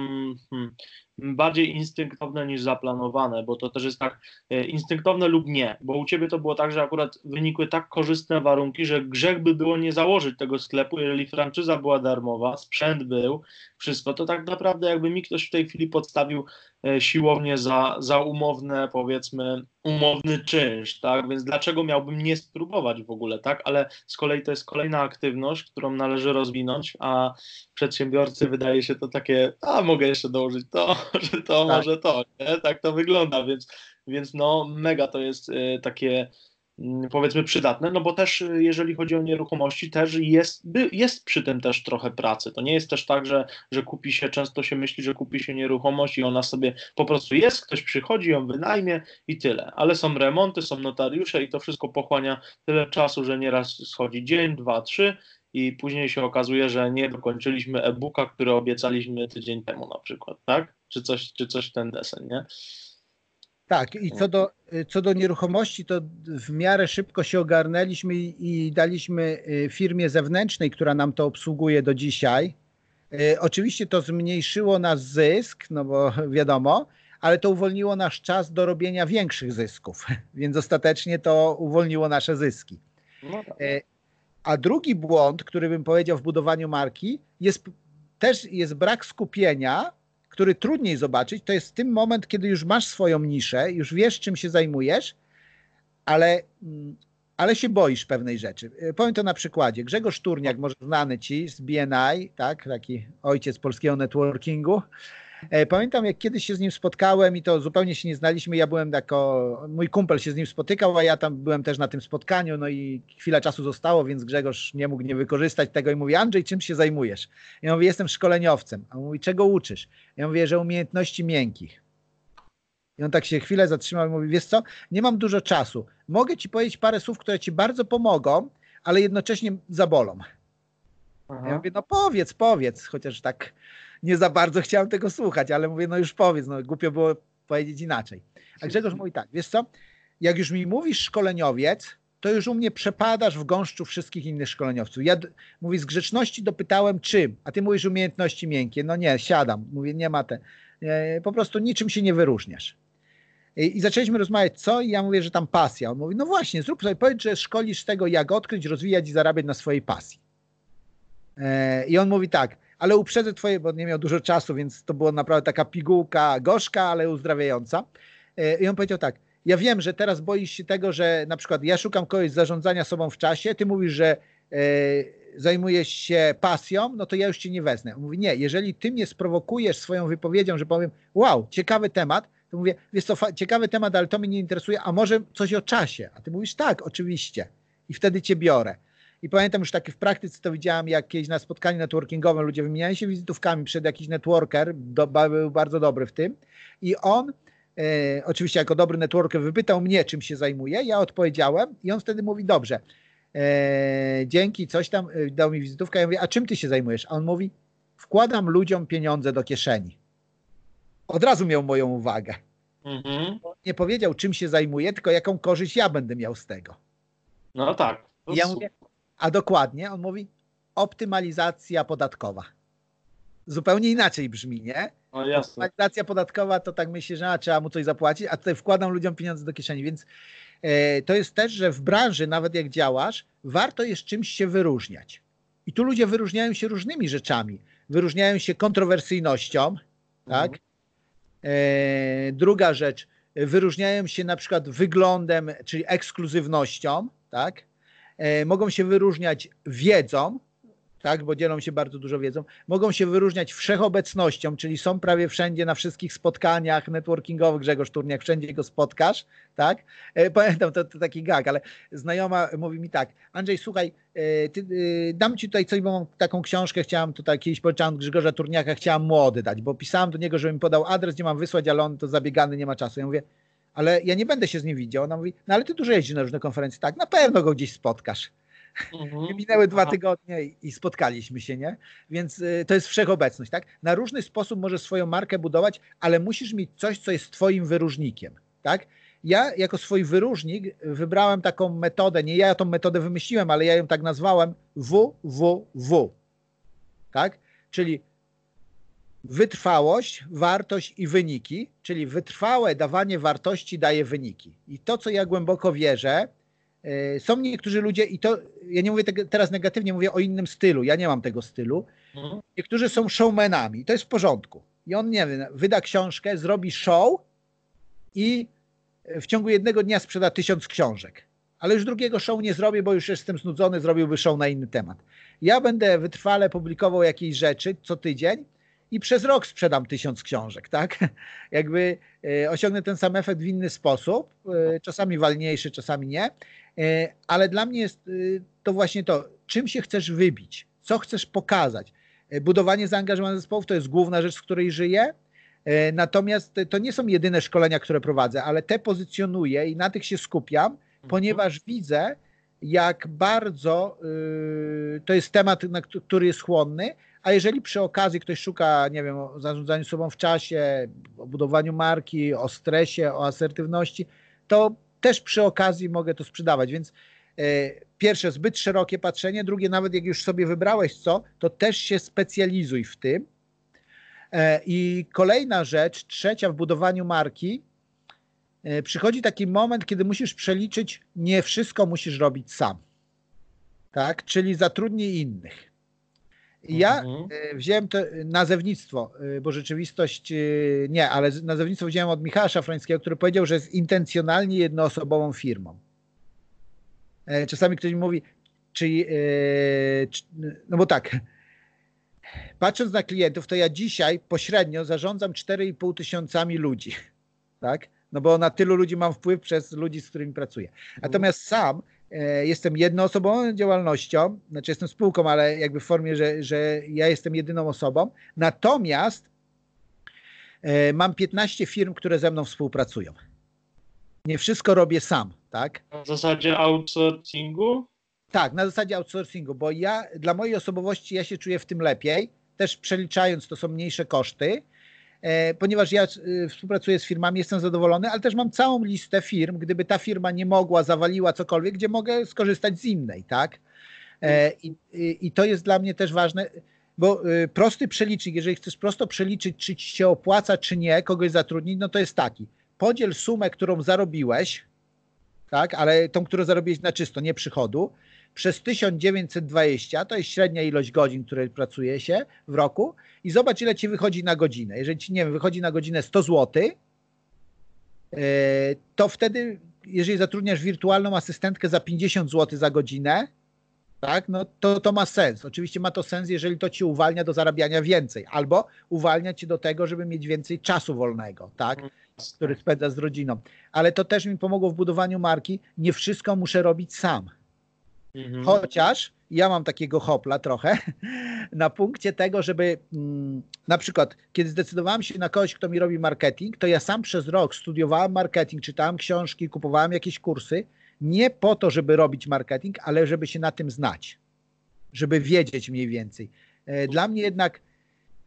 hmm, bardziej instynktowne niż zaplanowane, bo to też jest tak e, instynktowne lub nie, bo u ciebie to było tak, że akurat wynikły tak korzystne warunki, że grzech by było nie założyć tego sklepu, jeżeli franczyza była darmowa, sprzęt był, wszystko, to tak naprawdę jakby mi ktoś w tej chwili podstawił e, siłownię za, za umowne, powiedzmy, umowny czynsz, tak? Więc dlaczego miałbym nie spróbować w ogóle, tak? Ale z kolei to jest kolejna aktywność, którą należy rozwinąć, a przedsiębiorcy wydaje się to takie, a mogę jeszcze dołożyć to, że to, tak. może to, nie? Tak to wygląda, więc, więc no mega to jest y, takie Mm, powiedzmy przydatne, no bo też y, jeżeli chodzi o nieruchomości, też jest, jest przy tym też trochę pracy. To nie jest też tak, że, że kupi się, często się myśli, że kupi się nieruchomość i ona sobie po prostu jest, ktoś przychodzi, ją wynajmie i tyle. Ale są remonty, są notariusze i to wszystko pochłania tyle czasu, że nieraz schodzi dzień, dwa, trzy i później się okazuje, że nie dokończyliśmy e-booka, który obiecaliśmy tydzień temu na przykład, tak? Czy coś, czy coś ten desen, nie? Tak, i co do, co do nieruchomości, to w miarę szybko się ogarnęliśmy i, daliśmy y, firmie zewnętrznej, która nam to obsługuje do dzisiaj. Y, oczywiście to zmniejszyło nasz zysk, no bo wiadomo, ale to uwolniło nasz czas do robienia większych zysków, więc ostatecznie to uwolniło nasze zyski. No tak. Y, a drugi błąd, który bym powiedział w budowaniu marki, jest też jest brak skupienia który trudniej zobaczyć, to jest tym moment, kiedy już masz swoją niszę, już wiesz, czym się zajmujesz, ale, mm, ale się boisz pewnej rzeczy. E, powiem to na przykładzie. Grzegorz Turniak, może znany ci z BNI, tak, taki ojciec polskiego networkingu, pamiętam, jak kiedyś się z nim spotkałem i to zupełnie się nie znaliśmy. Ja byłem jako, mój kumpel się z nim spotykał, a ja tam byłem też na tym spotkaniu, no i chwila czasu zostało, więc Grzegorz nie mógł nie wykorzystać tego i mówi, Andrzej, czym się zajmujesz? Ja mówię, jestem szkoleniowcem. A on mówi, czego uczysz? Ja mówię, że umiejętności miękkich. I on tak się chwilę zatrzymał i mówi, wiesz co, nie mam dużo czasu. Mogę ci powiedzieć parę słów, które ci bardzo pomogą, ale jednocześnie zabolą. Aha. Ja mówię, no powiedz, powiedz, chociaż tak nie za bardzo chciałem tego słuchać, ale mówię, no już powiedz, no głupio było powiedzieć inaczej. A Grzegorz mówi tak, wiesz co, jak już mi mówisz szkoleniowiec, to już u mnie przepadasz w gąszczu wszystkich innych szkoleniowców. Ja, mówię, z grzeczności dopytałem czym, a ty mówisz umiejętności miękkie. No nie, siadam, mówię, nie ma te, po prostu niczym się nie wyróżniasz. I, I, zaczęliśmy rozmawiać, co? I ja mówię, że tam pasja. On mówi, no właśnie, zrób sobie, powiedz, że szkolisz tego, jak odkryć, rozwijać i zarabiać na swojej pasji. E, I on mówi tak, ale uprzedzę twoje, bo nie miał dużo czasu, więc to była naprawdę taka pigułka gorzka, ale uzdrawiająca. E, I on powiedział tak, ja wiem, że teraz boisz się tego, że na przykład ja szukam kogoś zarządzania sobą w czasie, ty mówisz, że e, zajmujesz się pasją, no to ja już cię nie wezmę. Mówi, nie, jeżeli ty mnie sprowokujesz swoją wypowiedzią, że powiem, wow, ciekawy temat, to mówię, wiesz co, ciekawy temat, ale to mnie nie interesuje, a może coś o czasie? A ty mówisz, tak, oczywiście. I wtedy cię biorę. I pamiętam już takie w praktyce to widziałem jakieś na spotkaniu networkingowym, ludzie wymieniali się wizytówkami przed jakiś networker, do, był bardzo dobry w tym i on e, oczywiście jako dobry networker wypytał mnie, czym się zajmuje, ja odpowiedziałem i on wtedy mówi, dobrze, e, dzięki, coś tam, e, dał mi wizytówkę, ja mówię, a czym ty się zajmujesz? A on mówi, wkładam ludziom pieniądze do kieszeni. Od razu miał moją uwagę. Mhm. Nie powiedział, czym się zajmuje, tylko jaką korzyść ja będę miał z tego. No tak. ja mówię, a dokładnie on mówi optymalizacja podatkowa. Zupełnie inaczej brzmi, nie? No jasne. Optymalizacja podatkowa to tak myślę, że a, trzeba mu coś zapłacić, a tutaj wkładam ludziom pieniądze do kieszeni, więc e, to jest też, że w branży, nawet jak działasz, warto jest czymś się wyróżniać. I tu ludzie wyróżniają się różnymi rzeczami. Wyróżniają się kontrowersyjnością, tak? Mhm. E, druga rzecz, wyróżniają się na przykład wyglądem, czyli ekskluzywnością, tak? E, mogą się wyróżniać wiedzą, tak, bo dzielą się bardzo dużo wiedzą, mogą się wyróżniać wszechobecnością, czyli są prawie wszędzie na wszystkich spotkaniach networkingowych, Grzegorz Turniak, wszędzie go spotkasz, tak? E, pamiętam, to, to taki gag, ale znajoma mówi mi tak, Andrzej, słuchaj, e, ty, dam ci tutaj coś, bo mam taką książkę, chciałam tutaj kiedyś powiedziałam Grzegorza Turniaka, chciałam mu oddać, bo pisałam do niego, żeby mi podał adres, gdzie mam wysłać, ale on to zabiegany, nie ma czasu. Ja mówię, ale ja nie będę się z nim widział. Ona mówi, no ale ty dużo jeździsz na różne konferencje. Tak, na pewno go gdzieś spotkasz. Mhm. Minęły dwa tygodnie i spotkaliśmy się, nie? Więc y, to jest wszechobecność, tak? Na różny sposób możesz swoją markę budować, ale musisz mieć coś, co jest twoim wyróżnikiem, tak? Ja jako swój wyróżnik wybrałem taką metodę, nie ja tą metodę wymyśliłem, ale ja ją tak nazwałem WWW, tak? Czyli wytrwałość, wartość i wyniki, czyli wytrwałe dawanie wartości daje wyniki. I to, co ja głęboko wierzę, y, są niektórzy ludzie, i to ja nie mówię teraz negatywnie, mówię o innym stylu. Ja nie mam tego stylu. Mhm. Niektórzy są showmanami, to jest w porządku. I on, nie wiem, wyda książkę, zrobi show i w ciągu jednego dnia sprzeda tysiąc książek. Ale już drugiego show nie zrobię, bo już jestem znudzony, zrobiłby show na inny temat. Ja będę wytrwale publikował jakieś rzeczy co tydzień i przez rok sprzedam tysiąc książek, tak? Jakby e, osiągnę ten sam efekt w inny sposób, e, czasami walniejszy, czasami nie, e, ale dla mnie jest to właśnie to, czym się chcesz wybić, co chcesz pokazać. Budowanie zaangażowania zespołów to jest główna rzecz, z której żyję, natomiast to nie są jedyne szkolenia, które prowadzę, ale te pozycjonuję i na tych się skupiam, mhm. ponieważ widzę, jak bardzo to jest temat, na który jest chłonny, a jeżeli przy okazji ktoś szuka, nie wiem, o zarządzaniu sobą w czasie, o budowaniu marki, o stresie, o asertywności, to też przy okazji mogę to sprzedawać. Więc e, pierwsze, zbyt szerokie patrzenie, drugie, nawet jak już sobie wybrałeś co, to też się specjalizuj w tym. E, I kolejna rzecz, trzecia w budowaniu marki, e, przychodzi taki moment, kiedy musisz przeliczyć, nie wszystko musisz robić sam. Tak? Czyli zatrudnij innych. Ja mhm. E, wziąłem to nazewnictwo, e, bo rzeczywistość e, nie, ale nazewnictwo wziąłem od Michała Szafrańskiego, który powiedział, że jest intencjonalnie jednoosobową firmą. Czasami ktoś mi mówi, czy, no bo tak, patrząc na klientów, to ja dzisiaj pośrednio zarządzam 4,5 tysiącami ludzi, tak? No bo na tylu ludzi mam wpływ przez ludzi, z którymi pracuję. Natomiast sam E, jestem jednoosobową działalnością, znaczy jestem spółką, ale jakby w formie, że, że ja jestem jedyną osobą. Natomiast e, mam 15 firm, które ze mną współpracują. Nie wszystko robię sam, tak? Na zasadzie outsourcingu? Tak, na zasadzie outsourcingu, bo ja dla mojej osobowości ja się czuję w tym lepiej. Też przeliczając to są mniejsze koszty E, ponieważ ja e, współpracuję z firmami, jestem zadowolony, ale też mam całą listę firm, gdyby ta firma nie mogła, zawaliła cokolwiek, gdzie mogę skorzystać z innej, tak? E, I, i to jest dla mnie też ważne, bo prosty przelicznik, jeżeli chcesz prosto przeliczyć, czy ci się opłaca, czy nie, kogoś zatrudnić, no to jest taki. Podziel sumę, którą zarobiłeś, tak, ale tą, którą zarobiłeś na czysto, nie przychodu, przez 1920, to jest średnia ilość godzin, które pracuje się w roku i zobacz ile ci wychodzi na godzinę. Jeżeli ci, nie wiem, wychodzi na godzinę 100 zł, e, to wtedy, jeżeli zatrudniasz wirtualną asystentkę za 50 zł za godzinę, tak, no to, to ma sens. Oczywiście ma to sens, jeżeli to ci uwalnia do zarabiania więcej, albo uwalnia ci do tego, żeby mieć więcej czasu wolnego, tak, który spędza z rodziną. Ale to też mi pomogło w budowaniu marki. Nie wszystko muszę robić sam. Mhm. Chociaż ja mam takiego hopla trochę na punkcie tego, żeby mm, na przykład, kiedy zdecydowałem się na kogoś, kto mi robi marketing, to ja sam przez rok studiowałem marketing, czytałem książki, kupowałem jakieś kursy, nie po to, żeby robić marketing, ale żeby się na tym znać, żeby wiedzieć mniej więcej. E, dla mnie jednak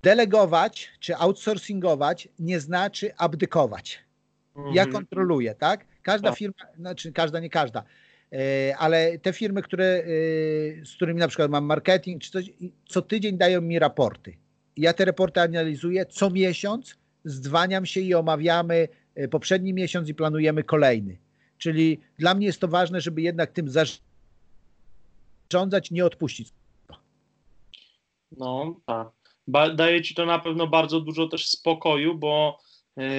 delegować czy outsourcingować nie znaczy abdykować. Ja mhm. kontroluję, tak? Każda tak. firma, znaczy każda, nie każda, ale te firmy, które, e, z którymi na przykład mam marketing czy coś, co tydzień dają mi raporty. Ja te raporty analizuję co miesiąc, zdwaniam się i omawiamy e, poprzedni miesiąc i planujemy kolejny. Czyli dla mnie jest to ważne, żeby jednak tym zarządzać, nie odpuścić. No tak. Daje ci to na pewno bardzo dużo też spokoju, bo E,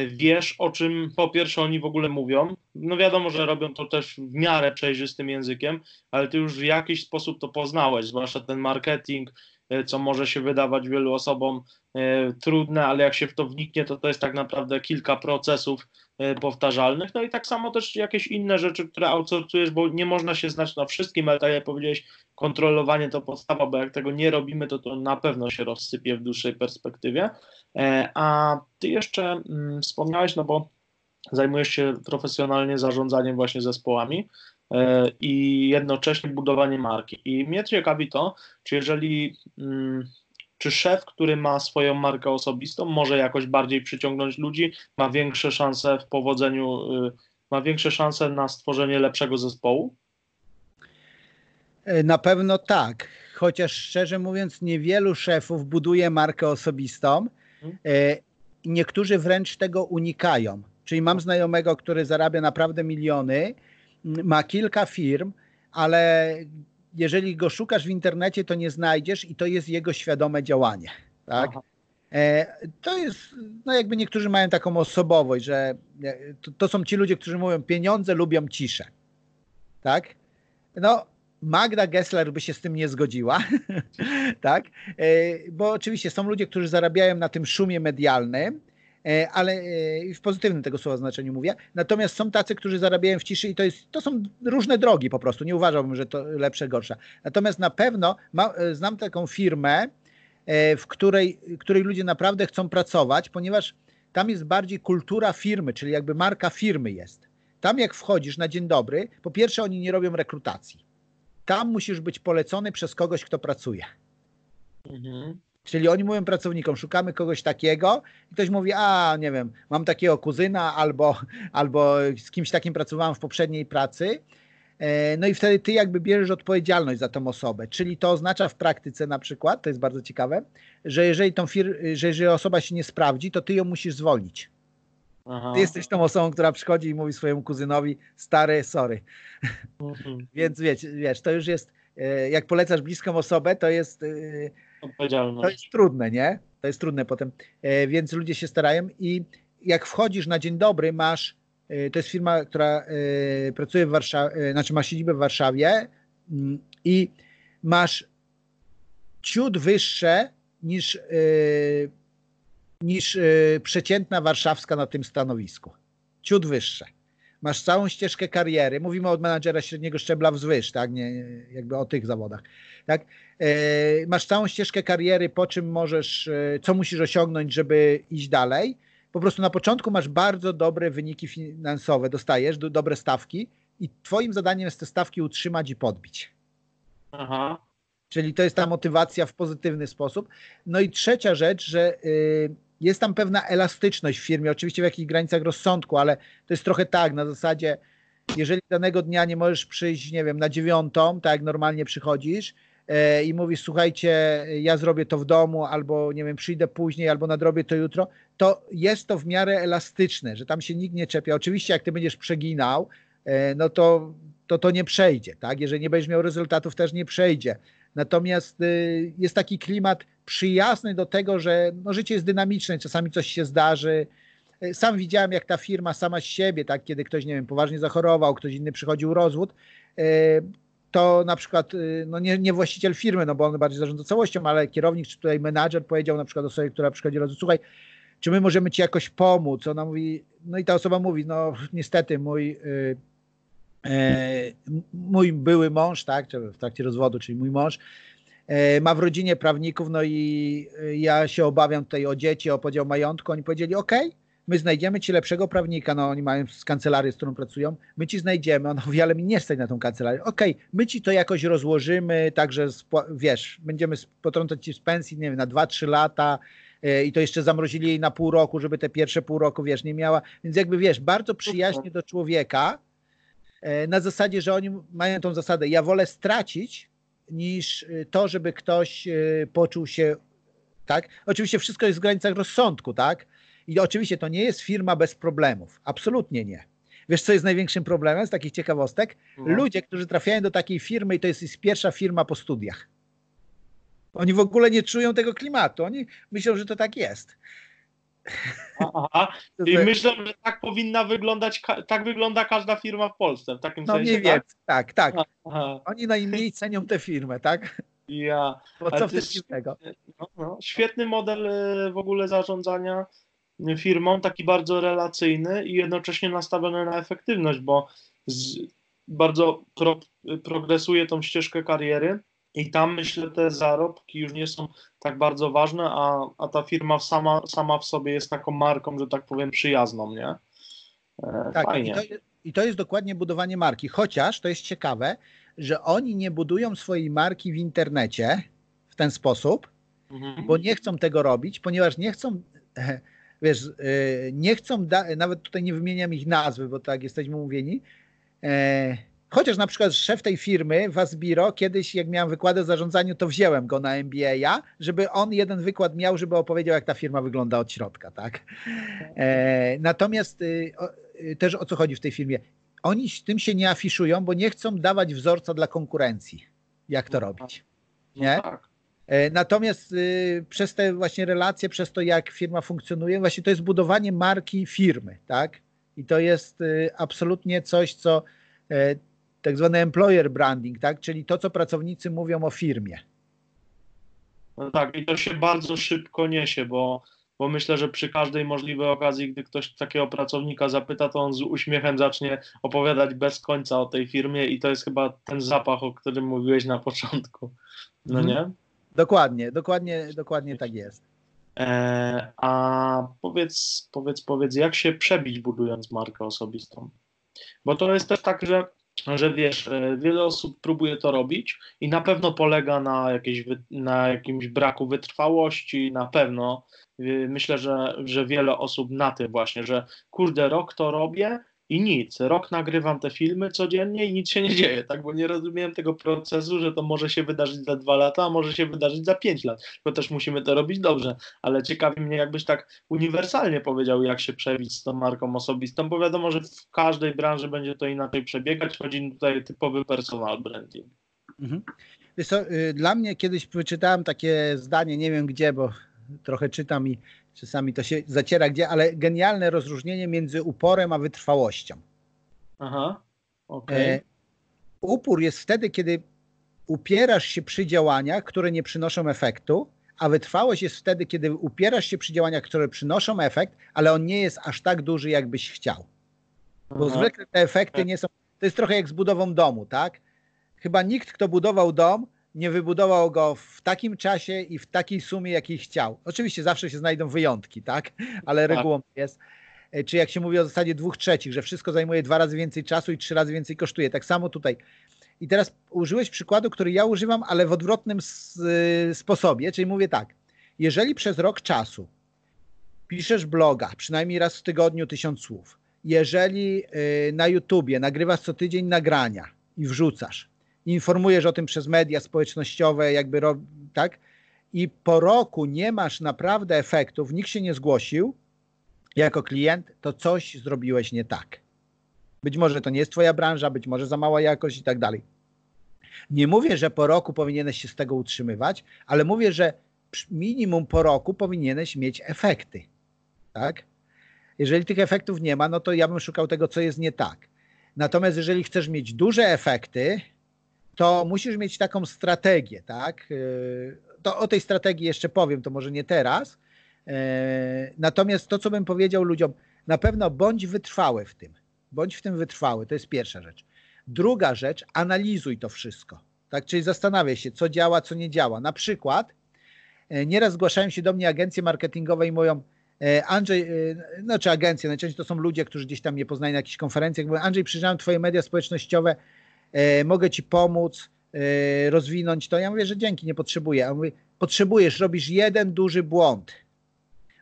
wiesz, o czym po pierwsze oni w ogóle mówią. No wiadomo, że robią to też w miarę przejrzystym językiem, ale ty już w jakiś sposób to poznałeś, zwłaszcza ten marketing, e, co może się wydawać wielu osobom e, trudne, ale jak się w to wniknie, to to jest tak naprawdę kilka procesów E, powtarzalnych. No i tak samo też jakieś inne rzeczy, które outsourcujesz, bo nie można się znać na wszystkim, ale tak jak powiedziałeś, kontrolowanie to podstawa, bo jak tego nie robimy, to to na pewno się rozsypie w dłuższej perspektywie. E, a ty jeszcze mm, wspomniałeś, no bo zajmujesz się profesjonalnie zarządzaniem właśnie zespołami e, i jednocześnie budowaniem marki. I mnie ciekawi to, czy jeżeli mm, czy szef, który ma swoją markę osobistą, może jakoś bardziej przyciągnąć ludzi, ma większe szanse w powodzeniu, y, ma większe szanse na stworzenie lepszego zespołu? E, na pewno tak. Chociaż szczerze mówiąc, niewielu szefów buduje markę osobistą, E, niektórzy wręcz tego unikają. Czyli mam znajomego, który zarabia naprawdę miliony, ma kilka firm, ale jeżeli go szukasz w internecie, to nie znajdziesz i to jest jego świadome działanie. Tak? E, to jest, no jakby niektórzy mają taką osobowość, że e, to, to, są ci ludzie, którzy mówią, pieniądze lubią ciszę. Tak? No, Magda Gessler by się z tym nie zgodziła, tak? E, bo oczywiście są ludzie, którzy zarabiają na tym szumie medialnym, ale e, w pozytywnym tego słowa znaczeniu mówię. Natomiast są tacy, którzy zarabiają w ciszy i to, jest, to są różne drogi po prostu. Nie uważałbym, że to lepsze, gorsze. Natomiast na pewno ma, e, znam taką firmę, w której, której ludzie naprawdę chcą pracować, ponieważ tam jest bardziej kultura firmy, czyli jakby marka firmy jest. Tam jak wchodzisz na dzień dobry, po pierwsze oni nie robią rekrutacji. Tam musisz być polecony przez kogoś, kto pracuje. Mhm. Czyli oni mówią pracownikom, szukamy kogoś takiego i ktoś mówi, a nie wiem, mam takiego kuzyna albo, albo z kimś takim pracowałem w poprzedniej pracy. E, no i wtedy ty jakby bierzesz odpowiedzialność za tą osobę. Czyli to oznacza w praktyce na przykład, to jest bardzo ciekawe, że jeżeli, tą fir- że jeżeli osoba się nie sprawdzi, to ty ją musisz zwolnić. Aha. Ty jesteś tą osobą, która przychodzi i mówi swojemu kuzynowi, stary, sorry. Mhm. Więc wiesz, wiesz, to już jest, e, jak polecasz bliską osobę, to jest e. To jest trudne, nie? To jest trudne potem. E, więc ludzie się starają i jak wchodzisz na dzień dobry, masz, e, to jest firma, która e, pracuje w Warszawie, znaczy ma siedzibę w Warszawie mm, i masz ciut wyższe niż, niż przeciętna warszawska na tym stanowisku. Ciut wyższe masz całą ścieżkę kariery. Mówimy od menadżera średniego szczebla wzwyż, tak? Nie, jakby o tych zawodach. Tak? E, masz całą ścieżkę kariery, po czym możesz, e, co musisz osiągnąć, żeby iść dalej. Po prostu na początku masz bardzo dobre wyniki finansowe, dostajesz do, dobre stawki i twoim zadaniem jest te stawki utrzymać i podbić. Aha. Czyli to jest ta motywacja w pozytywny sposób. No i trzecia rzecz, że y, jest tam pewna elastyczność w firmie, oczywiście w jakichś granicach rozsądku, ale to jest trochę tak, na zasadzie, jeżeli danego dnia nie możesz przyjść, nie wiem, na dziewiątą, tak jak normalnie przychodzisz e, i mówisz, słuchajcie, ja zrobię to w domu, albo nie wiem, przyjdę później, albo nadrobię to jutro, to jest to w miarę elastyczne, że tam się nikt nie czepia. Oczywiście, jak ty będziesz przeginał, e, no to, to to nie przejdzie, tak? Jeżeli nie będziesz miał rezultatów, też nie przejdzie. Natomiast y, jest taki klimat przyjazny do tego, że no, życie jest dynamiczne, czasami coś się zdarzy. Y, sam widziałem, jak ta firma sama z siebie, tak, kiedy ktoś, nie wiem, poważnie zachorował, ktoś inny przychodził rozwód, y, to na przykład, no nie, nie właściciel firmy, no bo on bardziej zarządza całością, ale kierownik czy tutaj menadżer powiedział na przykład osobie, która przychodzi rozwód, słuchaj, czy my możemy ci jakoś pomóc? Ona mówi, no i ta osoba mówi, no niestety mój mój były mąż, tak, w trakcie rozwodu, czyli mój mąż, e, ma w rodzinie prawników, no i e, ja się obawiam tutaj o dzieci, o podział majątku. Oni powiedzieli, ok, my znajdziemy ci lepszego prawnika, no oni mają z kancelarii, z którą pracują, my ci znajdziemy, on mówi, ale mi nie stać na tą kancelarię. Ok, my ci to jakoś rozłożymy, także wiesz, będziemy potrącać ci z pensji, nie wiem, na 2-3 lata, i to jeszcze zamrozili jej na pół roku, żeby te pierwsze pół roku, wiesz, nie miała. Więc jakby, wiesz, bardzo przyjaźnie do człowieka, E, na zasadzie, że oni mają tą zasadę, ja wolę stracić niż e, to, żeby ktoś e, poczuł się, tak? Oczywiście wszystko jest w granicach rozsądku, tak? I oczywiście to nie jest firma bez problemów, absolutnie nie. Wiesz, co jest największym problemem z takich ciekawostek? No. Ludzie, którzy trafiają do takiej firmy i to jest ich pierwsza firma po studiach. Oni w ogóle nie czują tego klimatu. Oni myślą, że to tak jest. Aha. I myślę, że tak powinna wyglądać, tak wygląda każda firma w Polsce, w takim no, sensie. Nie wiem, tak, tak. Aha. Oni najmniej cenią tę firmę, tak? Ja. Bo co w tym No, no, świetny model e, w ogóle zarządzania firmą, taki bardzo relacyjny i jednocześnie nastawiony na efektywność, bo z, bardzo pro, progresuje tą ścieżkę kariery i tam myślę te zarobki już nie są tak bardzo ważne, a, a ta firma sama, sama w sobie jest taką marką, że tak powiem, przyjazną, nie? E, tak, Fajnie. I to, I to jest dokładnie budowanie marki. Chociaż to jest ciekawe, że oni nie budują swojej marki w internecie w ten sposób, mhm. bo nie chcą tego robić, ponieważ nie chcą, wiesz, e, nie chcą, nawet tutaj nie wymieniam ich nazwy, bo tak jesteśmy mówieni, e, Chociaż na przykład szef tej firmy, Wasbiro, kiedyś jak miałem wykłady o zarządzaniu, to wziąłem go na MBA, żeby on jeden wykład miał, żeby opowiedział, jak ta firma wygląda od środka, tak? E, natomiast y, y, też o co chodzi w tej firmie? Oni tym się nie afiszują, bo nie chcą dawać wzorca dla konkurencji, jak to robić. Nie? No tak. E, Natomiast y, przez te właśnie relacje, przez to jak firma funkcjonuje, właśnie to jest budowanie marki firmy, tak? I to jest y, absolutnie coś, co e, tak zwany employer branding, tak? Czyli to, co pracownicy mówią o firmie. No tak, i to się bardzo szybko niesie, bo, bo myślę, że przy każdej możliwej okazji, gdy ktoś takiego pracownika zapyta, to on z uśmiechem zacznie opowiadać bez końca o tej firmie i to jest chyba ten zapach, o którym mówiłeś na początku. No Mhm. nie? Dokładnie, dokładnie, dokładnie tak jest. E, a powiedz, powiedz, powiedz, jak się przebić budując markę osobistą? Bo to jest też tak, że, że wiesz, e, wiele osób próbuje to robić i na pewno polega na, jakiejś, wy- na jakimś braku wytrwałości, na pewno. Y, Myślę, że, że wiele osób na tym właśnie, że kurde, rok to robię i nic. Rok nagrywam te filmy codziennie i nic się nie dzieje, tak? Bo nie rozumiem tego procesu, że to może się wydarzyć za dwa lata, a może się wydarzyć za pięć lat. Tylko też musimy to robić dobrze. Ale ciekawi mnie, jakbyś tak uniwersalnie powiedział, jak się przebić z tą marką osobistą, bo wiadomo, że w każdej branży będzie to inaczej przebiegać. Chodzi tutaj typowy personal branding. Mhm. Wiesz y, dla mnie kiedyś wyczytałem takie zdanie, nie wiem gdzie, bo trochę czytam i czasami to się zaciera gdzie, ale genialne rozróżnienie między uporem a wytrwałością. Aha, okej. E, upór jest wtedy, kiedy upierasz się przy działaniach, które nie przynoszą efektu, a wytrwałość jest wtedy, kiedy upierasz się przy działaniach, które przynoszą efekt, ale on nie jest aż tak duży, jakbyś chciał. Bo Aha. zwykle te efekty nie są. To jest trochę jak z budową domu, tak? Chyba nikt, kto budował dom, nie wybudował go w takim czasie i w takiej sumie, jakiej chciał. Oczywiście zawsze się znajdą wyjątki, tak? Ale Tak. regułą jest. E, Czy jak się mówi o zasadzie dwóch trzecich, że wszystko zajmuje dwa razy więcej czasu i trzy razy więcej kosztuje. Tak samo tutaj. I teraz użyłeś przykładu, który ja używam, ale w odwrotnym y, sposobie, czyli mówię tak. Jeżeli przez rok czasu piszesz bloga, przynajmniej raz w tygodniu tysiąc słów, jeżeli y, na YouTubie nagrywasz co tydzień nagrania i wrzucasz, informujesz o tym przez media społecznościowe, jakby tak, i po roku nie masz naprawdę efektów, nikt się nie zgłosił jako klient, to coś zrobiłeś nie tak. Być może to nie jest twoja branża, być może za mała jakość i tak dalej. Nie mówię, że po roku powinieneś się z tego utrzymywać, ale mówię, że minimum po roku powinieneś mieć efekty. Tak? Jeżeli tych efektów nie ma, no to ja bym szukał tego, co jest nie tak. Natomiast jeżeli chcesz mieć duże efekty, to musisz mieć taką strategię, tak? Yy, To o tej strategii jeszcze powiem, to może nie teraz. Yy, Natomiast to, co bym powiedział ludziom, na pewno bądź wytrwały w tym. Bądź w tym wytrwały, to jest pierwsza rzecz. Druga rzecz, analizuj to wszystko. Tak, czyli zastanawiaj się, co działa, co nie działa. Na przykład, e, nieraz zgłaszają się do mnie agencje marketingowe i mówią, e, Andrzej, e, czy agencje, najczęściej to są ludzie, którzy gdzieś tam mnie poznają na jakichś konferencjach, mówią, Andrzej, przyjrzałem twoje media społecznościowe, mogę ci pomóc, e, rozwinąć to. Ja mówię, że dzięki, nie potrzebuję. A on mówi, potrzebujesz, robisz jeden duży błąd.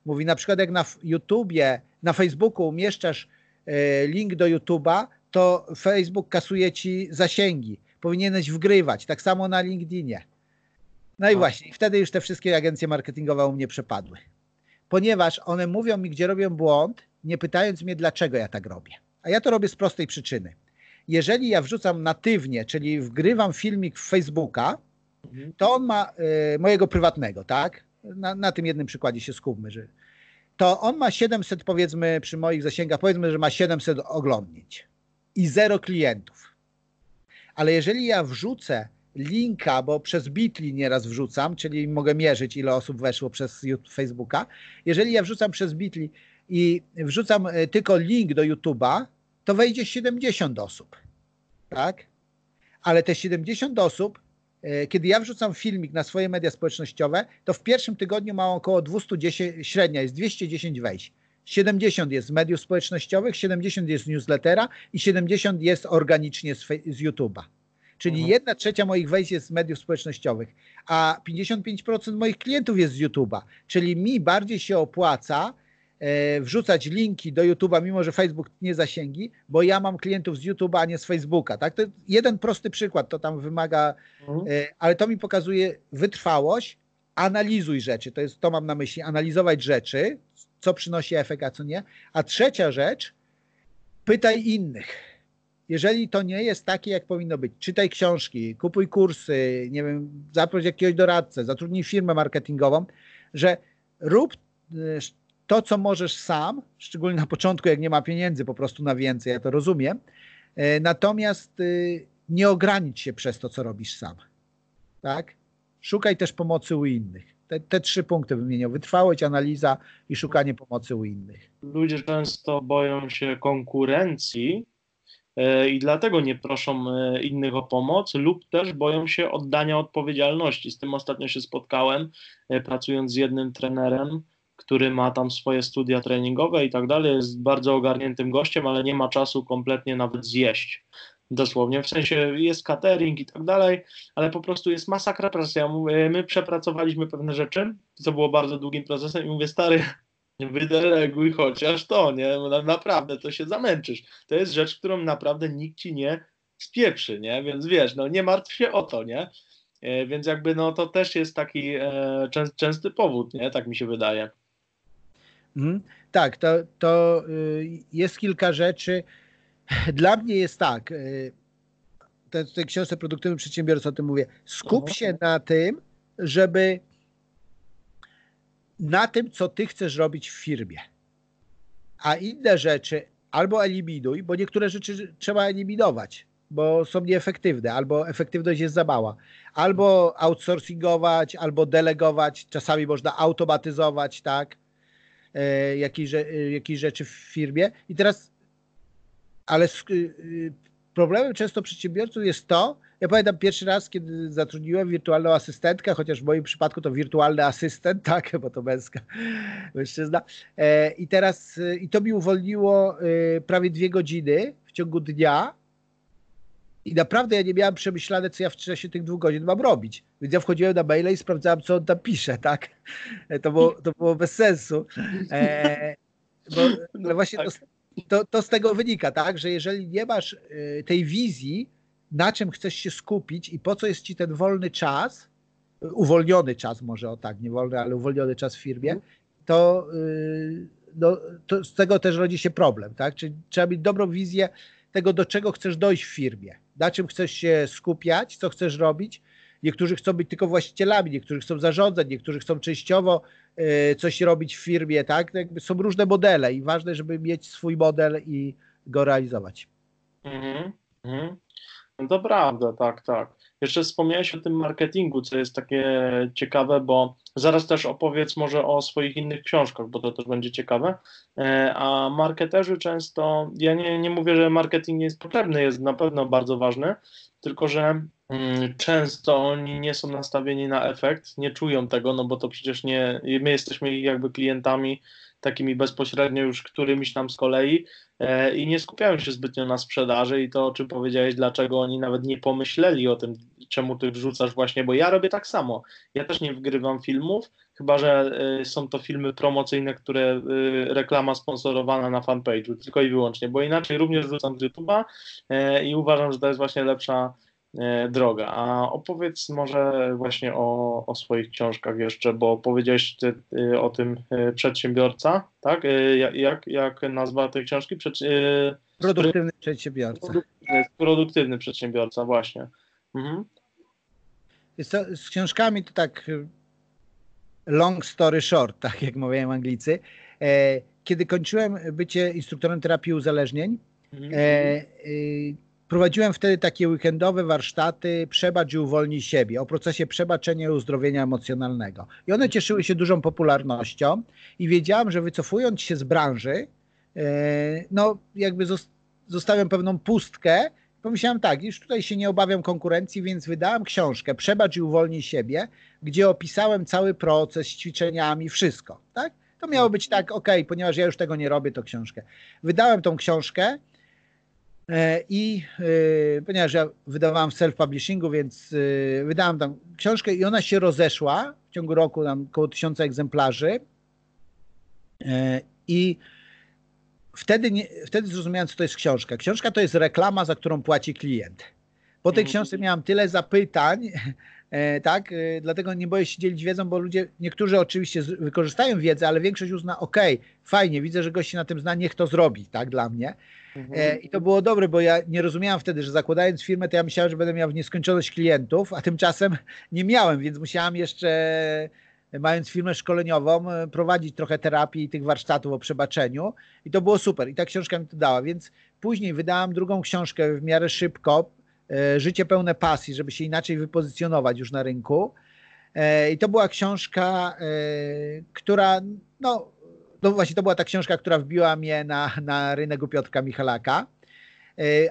Mówi, na przykład jak na YouTubie, na Facebooku umieszczasz e, link do YouTuba, to Facebook kasuje ci zasięgi. Powinieneś wgrywać. Tak samo na LinkedInie. No i Tak. właśnie, wtedy już te wszystkie agencje marketingowe u mnie przepadły. Ponieważ one mówią mi, gdzie robią błąd, nie pytając mnie, dlaczego ja tak robię. A ja to robię z prostej przyczyny. Jeżeli ja wrzucam natywnie, czyli wgrywam filmik w Facebooka, Mhm. to on ma e, mojego prywatnego, tak? Na, na tym jednym przykładzie się skupmy, że to on ma 700, powiedzmy, przy moich zasięgach, powiedzmy, że ma 700 oglądnięć i zero klientów. Ale jeżeli ja wrzucę linka, bo przez Bitly nieraz wrzucam, czyli mogę mierzyć, ile osób weszło przez Ju- Facebooka. Jeżeli ja wrzucam przez Bitly i wrzucam e, tylko link do YouTube'a, to wejdzie 70 osób. Tak? Ale te 70 osób E, kiedy ja wrzucam filmik na swoje media społecznościowe, to w pierwszym tygodniu ma około 210, średnia jest 210 wejść. 70 jest z mediów społecznościowych, 70 jest z newslettera i 70 jest organicznie z, z YouTube'a. Czyli Mhm. jedna trzecia moich wejść jest z mediów społecznościowych, a 55% moich klientów jest z YouTube'a. Czyli mi bardziej się opłaca wrzucać linki do YouTube'a, mimo że Facebook nie zasięgi, bo ja mam klientów z YouTube'a, a nie z Facebooka. Tak? To jeden prosty przykład, to tam wymaga, mhm. e, ale to mi pokazuje wytrwałość, analizuj rzeczy, to jest to mam na myśli, analizować rzeczy, co przynosi efekt, a co nie. A trzecia rzecz, pytaj innych. Jeżeli to nie jest takie, jak powinno być, czytaj książki, kupuj kursy, nie wiem, zaproś jakiegoś doradcę, zatrudnij firmę marketingową, że rób e, to, co możesz sam, szczególnie na początku, jak nie ma pieniędzy po prostu na więcej, ja to rozumiem. E, natomiast y, nie ogranicz się przez to, co robisz sam. Tak? Szukaj też pomocy u innych. Te, te trzy punkty wymienię: wytrwałość, analiza i szukanie pomocy u innych. Ludzie często boją się konkurencji e, i dlatego nie proszą e, innych o pomoc, lub też boją się oddania odpowiedzialności. Z tym ostatnio się spotkałem, pracując z jednym trenerem który ma tam swoje studia treningowe i tak dalej, jest bardzo ogarniętym gościem, ale nie ma czasu kompletnie nawet zjeść. Dosłownie, w sensie jest catering i tak dalej, ale po prostu jest masakra pracy. Ja mówię, my przepracowaliśmy pewne rzeczy, co było bardzo długim procesem i mówię, stary, wydeleguj chociaż to, nie? Naprawdę, to się zamęczysz. To jest rzecz, którą naprawdę nikt ci nie spieprzy, nie? Więc wiesz, no nie martw się o to, nie? E, więc jakby no to też jest taki e, częsty powód, nie? Tak mi się wydaje. Mhm. Tak, to, to y, jest kilka rzeczy. Dla mnie jest tak, y, w tej książce Produktywny Przedsiębiorca o tym mówię, skup mhm. się na tym, żeby na tym, co ty chcesz robić w firmie. A inne rzeczy albo eliminuj, bo niektóre rzeczy trzeba eliminować, bo są nieefektywne, albo efektywność jest za mała. Albo outsourcingować, albo delegować, czasami można automatyzować, tak? E, jakiejś, e, jakiejś rzeczy w firmie. I teraz, ale y, problemem często przedsiębiorców jest to, ja pamiętam pierwszy raz, kiedy zatrudniłem wirtualną asystentkę, chociaż w moim przypadku to wirtualny asystent, tak, bo to męska mężczyzna. E, I teraz, i to mi uwolniło prawie dwie godziny w ciągu dnia, i naprawdę ja nie miałem przemyślane, co ja w czasie tych dwóch godzin mam robić. Więc ja wchodziłem na maile i sprawdzałem, co on tam pisze, tak? To było, to było bez sensu. E, bo, ale właśnie to, to, to, z tego wynika, tak? Że jeżeli nie masz y, tej wizji, na czym chcesz się skupić i po co jest ci ten wolny czas, uwolniony czas może o tak, nie wolny, ale uwolniony czas w firmie, to, y, no, to z tego też rodzi się problem, tak? Czyli trzeba mieć dobrą wizję tego, do czego chcesz dojść w firmie na czym chcesz się skupiać, co chcesz robić. Niektórzy chcą być tylko właścicielami, niektórzy chcą zarządzać, niektórzy chcą częściowo e, coś robić w firmie, tak? Jakby są różne modele i ważne, żeby mieć swój model i go realizować. Mhm, mhm. To prawda, tak, tak. Jeszcze wspomniałeś o tym marketingu, co jest takie ciekawe, bo zaraz też opowiedz może o swoich innych książkach, bo to też będzie ciekawe. E, a marketerzy często, ja nie, nie mówię, że marketing nie jest potrzebny, jest na pewno bardzo ważny, tylko że mm, często oni nie są nastawieni na efekt, nie czują tego, no bo to przecież nie, my jesteśmy jakby klientami takimi bezpośrednio już którymiś tam z kolei e, i nie skupiają się zbytnio na sprzedaży i to, o czym powiedziałeś, dlaczego oni nawet nie pomyśleli o tym, czemu ty wrzucasz właśnie, bo ja robię tak samo. Ja też nie wgrywam filmów, chyba że e, są to filmy promocyjne, które e, reklama sponsorowana na fanpage'u, tylko i wyłącznie, bo inaczej również wrzucam z YouTube'a i uważam, że to jest właśnie lepsza E, droga. A opowiedz może właśnie o, o swoich książkach jeszcze, bo powiedziałeś ty, ty, o tym e, przedsiębiorca, tak? E, jak, jak nazwa tej książki? Przed, produktywny przedsiębiorca. Produktywny, produktywny przedsiębiorca, właśnie. Mhm. To, z książkami to tak long story short, tak jak mówią Anglicy. Kiedy kończyłem bycie instruktorem terapii uzależnień, mhm Prowadziłem wtedy takie weekendowe warsztaty Przebacz i uwolnij siebie o procesie przebaczenia i uzdrowienia emocjonalnego. I one cieszyły się dużą popularnością i wiedziałem, że wycofując się z branży, e, no jakby zostawiam pewną pustkę. Pomyślałem tak, już tutaj się nie obawiam konkurencji, więc wydałem książkę Przebacz i uwolnij siebie, gdzie opisałem cały proces z ćwiczeniami, wszystko. Tak? To miało być tak, ok, ponieważ ja już tego nie robię, to książkę. Wydałem tą książkę I e, ponieważ ja wydawałem w self-publishingu, więc e, wydałem tam książkę i ona się rozeszła w ciągu roku, tam około tysiąca egzemplarzy. I wtedy, nie, wtedy zrozumiałem, co to jest książka. Książka to jest reklama, za którą płaci klient. Po tej mhm. książce miałam tyle zapytań, e, tak, e, dlatego nie boję się dzielić wiedzą, bo ludzie, niektórzy oczywiście wykorzystają wiedzę, ale większość uzna, ok, fajnie, widzę, że gość się na tym zna, niech to zrobi, tak, dla mnie. Mhm. E, I to było dobre, bo ja nie rozumiałam wtedy, że zakładając firmę, to ja myślałem, że będę miał w nieskończoność klientów, a tymczasem nie miałem, więc musiałam jeszcze mając firmę szkoleniową, prowadzić trochę terapii i tych warsztatów o przebaczeniu. I to było super. I ta książka mi to dała, więc później wydałam drugą książkę w miarę szybko, e, Życie pełne pasji, żeby się inaczej wypozycjonować już na rynku. E, i to była książka, która, no, no właśnie to była ta książka, która wbiła mnie na, na rynek u Piotrka Michalaka,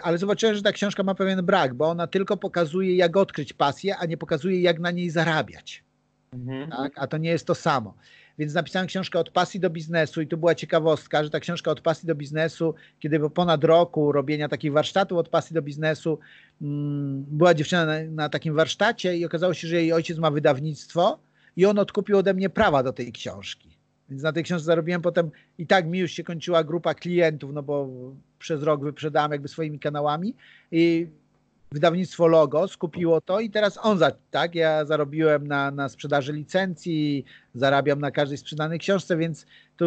ale zobaczyłem, że ta książka ma pewien brak, bo ona tylko pokazuje, jak odkryć pasję, a nie pokazuje, jak na niej zarabiać. Mhm. Tak? A to nie jest to samo. Więc napisałem książkę od pasji do biznesu i tu była ciekawostka, że ta książka od pasji do biznesu, kiedy po ponad roku robienia takich warsztatów od pasji do biznesu, mm, była dziewczyna na, na, takim warsztacie i okazało się, że jej ojciec ma wydawnictwo i on odkupił ode mnie prawa do tej książki. Więc na tej książce zarobiłem potem i tak mi już się kończyła grupa klientów, no bo przez rok wyprzedałem jakby swoimi kanałami. I wydawnictwo Logo skupiło to i teraz on za, tak, ja zarobiłem na, na sprzedaży licencji, zarabiam na każdej sprzedanej książce, więc to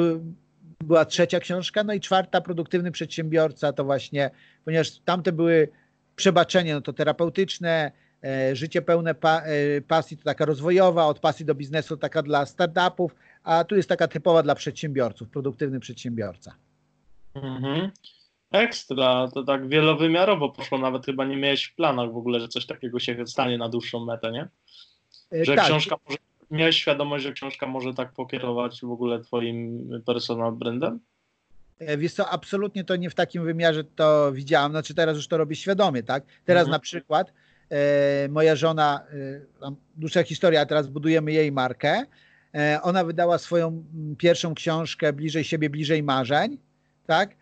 była trzecia książka, no i czwarta, produktywny przedsiębiorca, to właśnie, ponieważ tamte były przebaczenie, no to terapeutyczne, e, życie pełne pa, e, pasji to taka rozwojowa, od pasji do biznesu taka dla startupów, a tu jest taka typowa dla przedsiębiorców, produktywny przedsiębiorca. Mhm. Ekstra, to tak wielowymiarowo poszło, nawet chyba nie miałeś w planach w ogóle, że coś takiego się stanie na dłuższą metę, nie? E, że tak. książka może, miałeś świadomość, że książka może tak pokierować w ogóle twoim personal brandem? E, wiesz co, absolutnie to nie w takim wymiarze to widziałam, znaczy teraz już to robię świadomie, tak? Teraz mhm. na przykład e, moja żona, e, dłuższa historia, teraz budujemy jej markę, ona wydała swoją pierwszą książkę Bliżej siebie, bliżej marzeń, tak?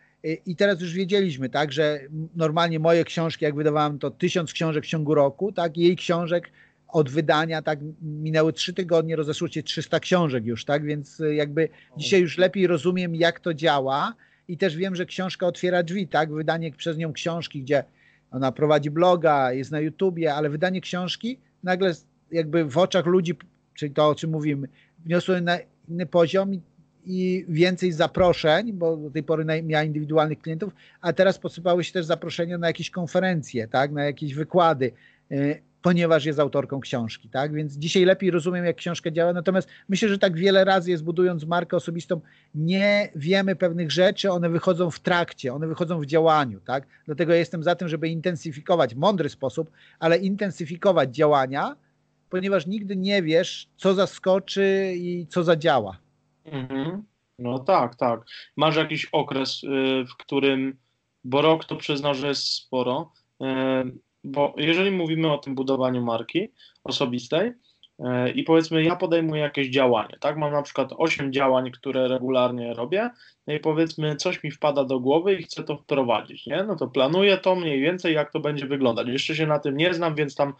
I teraz już wiedzieliśmy, tak, że normalnie moje książki, jak wydawałem to tysiąc książek w ciągu roku, tak, jej książek od wydania, tak, minęły trzy tygodnie, rozeszło się 300 książek już, tak, więc jakby dzisiaj już lepiej rozumiem, jak to działa. I też wiem, że książka otwiera drzwi, tak, wydanie przez nią książki, gdzie ona prowadzi bloga, jest na YouTubie, ale wydanie książki nagle jakby w oczach ludzi, czyli to, o czym mówimy, wniosło na inny poziom i więcej zaproszeń, bo do tej pory miała indywidualnych klientów, a teraz posypały się też zaproszenia na jakieś konferencje, tak, na jakieś wykłady, y, ponieważ jest autorką książki, tak? Więc dzisiaj lepiej rozumiem, jak książka działa. Natomiast myślę, że tak wiele razy jest budując markę osobistą, nie wiemy pewnych rzeczy, one wychodzą w trakcie, one wychodzą w działaniu, tak? Dlatego ja jestem za tym, żeby intensyfikować w mądry sposób, ale intensyfikować działania, ponieważ nigdy nie wiesz, co zaskoczy i co zadziała. Mhm. No tak, tak. Masz jakiś okres, y, w którym, bo rok to przyznał, że jest sporo, y, bo jeżeli mówimy o tym budowaniu marki osobistej y, i powiedzmy ja podejmuję jakieś działanie, tak, mam na przykład 8 działań, które regularnie robię no i powiedzmy coś mi wpada do głowy i chcę to wprowadzić, nie, no to planuję to mniej więcej jak to będzie wyglądać, jeszcze się na tym nie znam, więc tam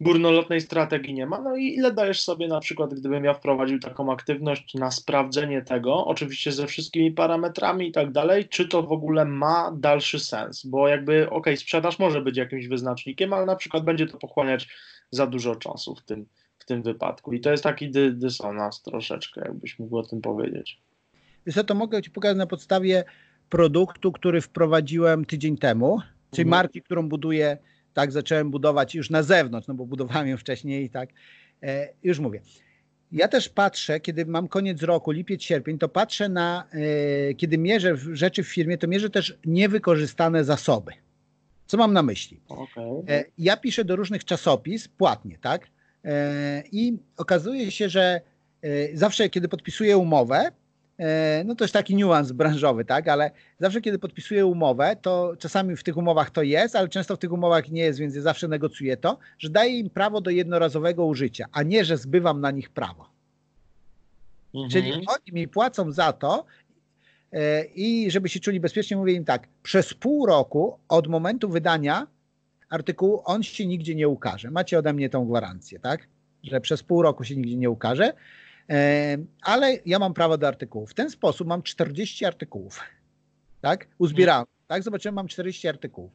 górnolotnej strategii nie ma. No i ile dajesz sobie na przykład, gdybym ja wprowadził taką aktywność na sprawdzenie tego, oczywiście ze wszystkimi parametrami i tak dalej, czy to w ogóle ma dalszy sens, bo jakby, ok, sprzedaż może być jakimś wyznacznikiem, ale na przykład będzie to pochłaniać za dużo czasu w tym, w tym wypadku. I to jest taki dy, dysonans troszeczkę, jakbyś mógł o tym powiedzieć. Wiesz to mogę Ci pokazać na podstawie produktu, który wprowadziłem tydzień temu, czyli mhm. marki, którą buduję tak zacząłem budować już na zewnątrz, no bo budowałem ją wcześniej i tak, e, już mówię. Ja też patrzę, kiedy mam koniec roku, lipiec, sierpień, to patrzę na, e, kiedy mierzę rzeczy w firmie, to mierzę też niewykorzystane zasoby. Co mam na myśli? Okay. E, ja piszę do różnych czasopis płatnie, tak? E, I okazuje się, że e, zawsze, kiedy podpisuję umowę, no to jest taki niuans branżowy, tak, ale zawsze kiedy podpisuję umowę, to czasami w tych umowach to jest, ale często w tych umowach nie jest, więc ja zawsze negocjuję to, że daję im prawo do jednorazowego użycia, a nie, że zbywam na nich prawo. Mhm. Czyli oni mi płacą za to e, i żeby się czuli bezpiecznie, mówię im tak, przez pół roku od momentu wydania artykułu on się nigdzie nie ukaże. Macie ode mnie tą gwarancję, tak? Że przez pół roku się nigdzie nie ukaże. Ale ja mam prawo do artykułów. W ten sposób mam 40 artykułów. Tak? Uzbierałem. Tak? Zobaczyłem, mam 40 artykułów.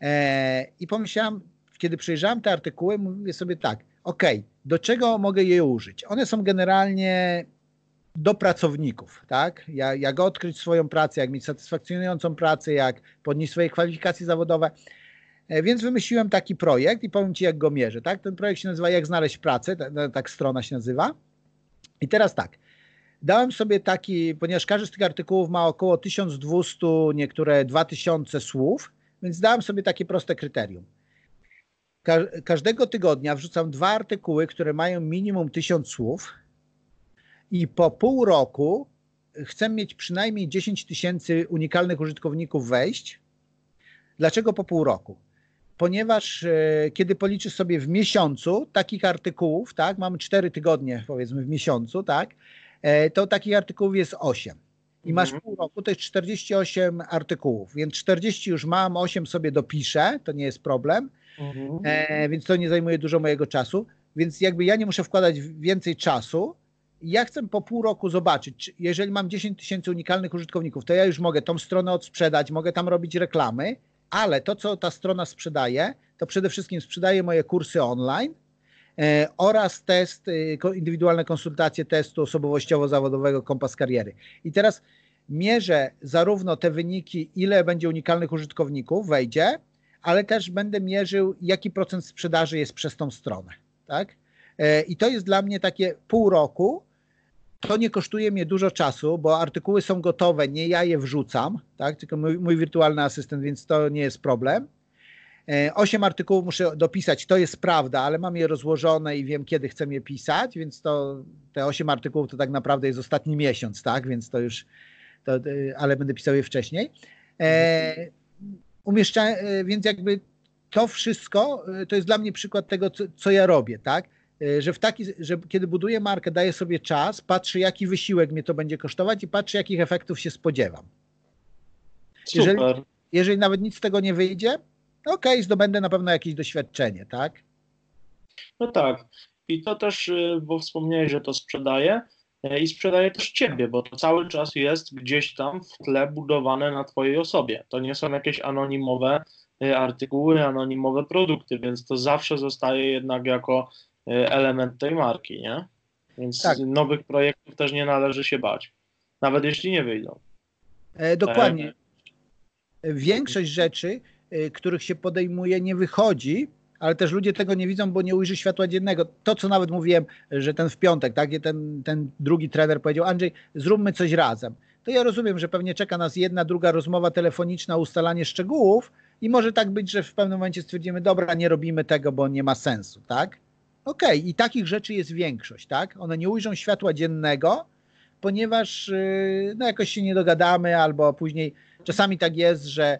E, I pomyślałem, kiedy przejrzałem te artykuły, mówię sobie tak, ok, do czego mogę je użyć? One są generalnie do pracowników, tak? Jak, jak odkryć swoją pracę, jak mieć satysfakcjonującą pracę, jak podnieść swoje kwalifikacje zawodowe. E, więc wymyśliłem taki projekt i powiem Ci, jak go mierzę. Tak? Ten projekt się nazywa Jak znaleźć pracę, tak, tak strona się nazywa. I teraz tak, dałem sobie taki, ponieważ każdy z tych artykułów ma około 1200, niektóre 2000 słów, więc dałem sobie takie proste kryterium. Ka każdego tygodnia wrzucam dwa artykuły, które mają minimum 1000 słów i po pół roku chcę mieć przynajmniej 10 tysięcy unikalnych użytkowników wejść. Dlaczego po pół roku? Ponieważ e, kiedy policzysz sobie w miesiącu takich artykułów, tak, mamy 4 tygodnie powiedzmy w miesiącu, tak, e, to takich artykułów jest 8. I masz mhm. pół roku, to jest 48 artykułów, więc 40 już mam, 8 sobie dopiszę, to nie jest problem, mhm. e, więc to nie zajmuje dużo mojego czasu, więc jakby ja nie muszę wkładać więcej czasu, ja chcę po pół roku zobaczyć, jeżeli mam 10 tysięcy unikalnych użytkowników, to ja już mogę tą stronę odsprzedać, mogę tam robić reklamy, ale to, co ta strona sprzedaje, to przede wszystkim sprzedaje moje kursy online e, oraz test, e, indywidualne konsultacje testu osobowościowo-zawodowego Kompas Kariery. I teraz mierzę zarówno te wyniki, ile będzie unikalnych użytkowników wejdzie, ale też będę mierzył, jaki procent sprzedaży jest przez tą stronę. Tak? E, I to jest dla mnie takie pół roku, to nie kosztuje mnie dużo czasu, bo artykuły są gotowe, nie ja je wrzucam, tak? tylko mój, mój wirtualny asystent, więc to nie jest problem. E, osiem artykułów muszę dopisać, to jest prawda, ale mam je rozłożone i wiem, kiedy chcę je pisać, więc to te osiem artykułów to tak naprawdę jest ostatni miesiąc, tak? Więc to już, to, e, ale będę pisał je wcześniej. E, umieszcza, e, więc jakby to wszystko to jest dla mnie przykład tego, co, co ja robię, tak? E, że, w taki, że kiedy buduję markę, daję sobie czas, patrzę jaki wysiłek mnie to będzie kosztować i patrzę jakich efektów się spodziewam. Super. Jeżeli, jeżeli nawet nic z tego nie wyjdzie, okej, okay, zdobędę na pewno jakieś doświadczenie, tak? No tak. I to też, y, bo wspomniałeś, że to sprzedaje e, i sprzedaje też ciebie, bo to cały czas jest gdzieś tam w tle budowane na twojej osobie. To nie są jakieś anonimowe y, artykuły, anonimowe produkty, więc to zawsze zostaje jednak jako element tej marki, nie? Więc tak. nowych projektów też nie należy się bać, nawet jeśli nie wyjdą. E, dokładnie. E, Większość rzeczy, e, których się podejmuje, nie wychodzi, ale też ludzie tego nie widzą, bo nie ujrzy światła dziennego. To, co nawet mówiłem, że ten w piątek, tak, ten, ten drugi trener powiedział, Andrzej, zróbmy coś razem. To ja rozumiem, że pewnie czeka nas jedna, druga rozmowa telefoniczna, ustalanie szczegółów i może tak być, że w pewnym momencie stwierdzimy, dobra, nie robimy tego, bo nie ma sensu, tak? Okej, okay. i takich rzeczy jest większość, tak? One nie ujrzą światła dziennego, ponieważ yy, no, jakoś się nie dogadamy, albo później czasami tak jest, że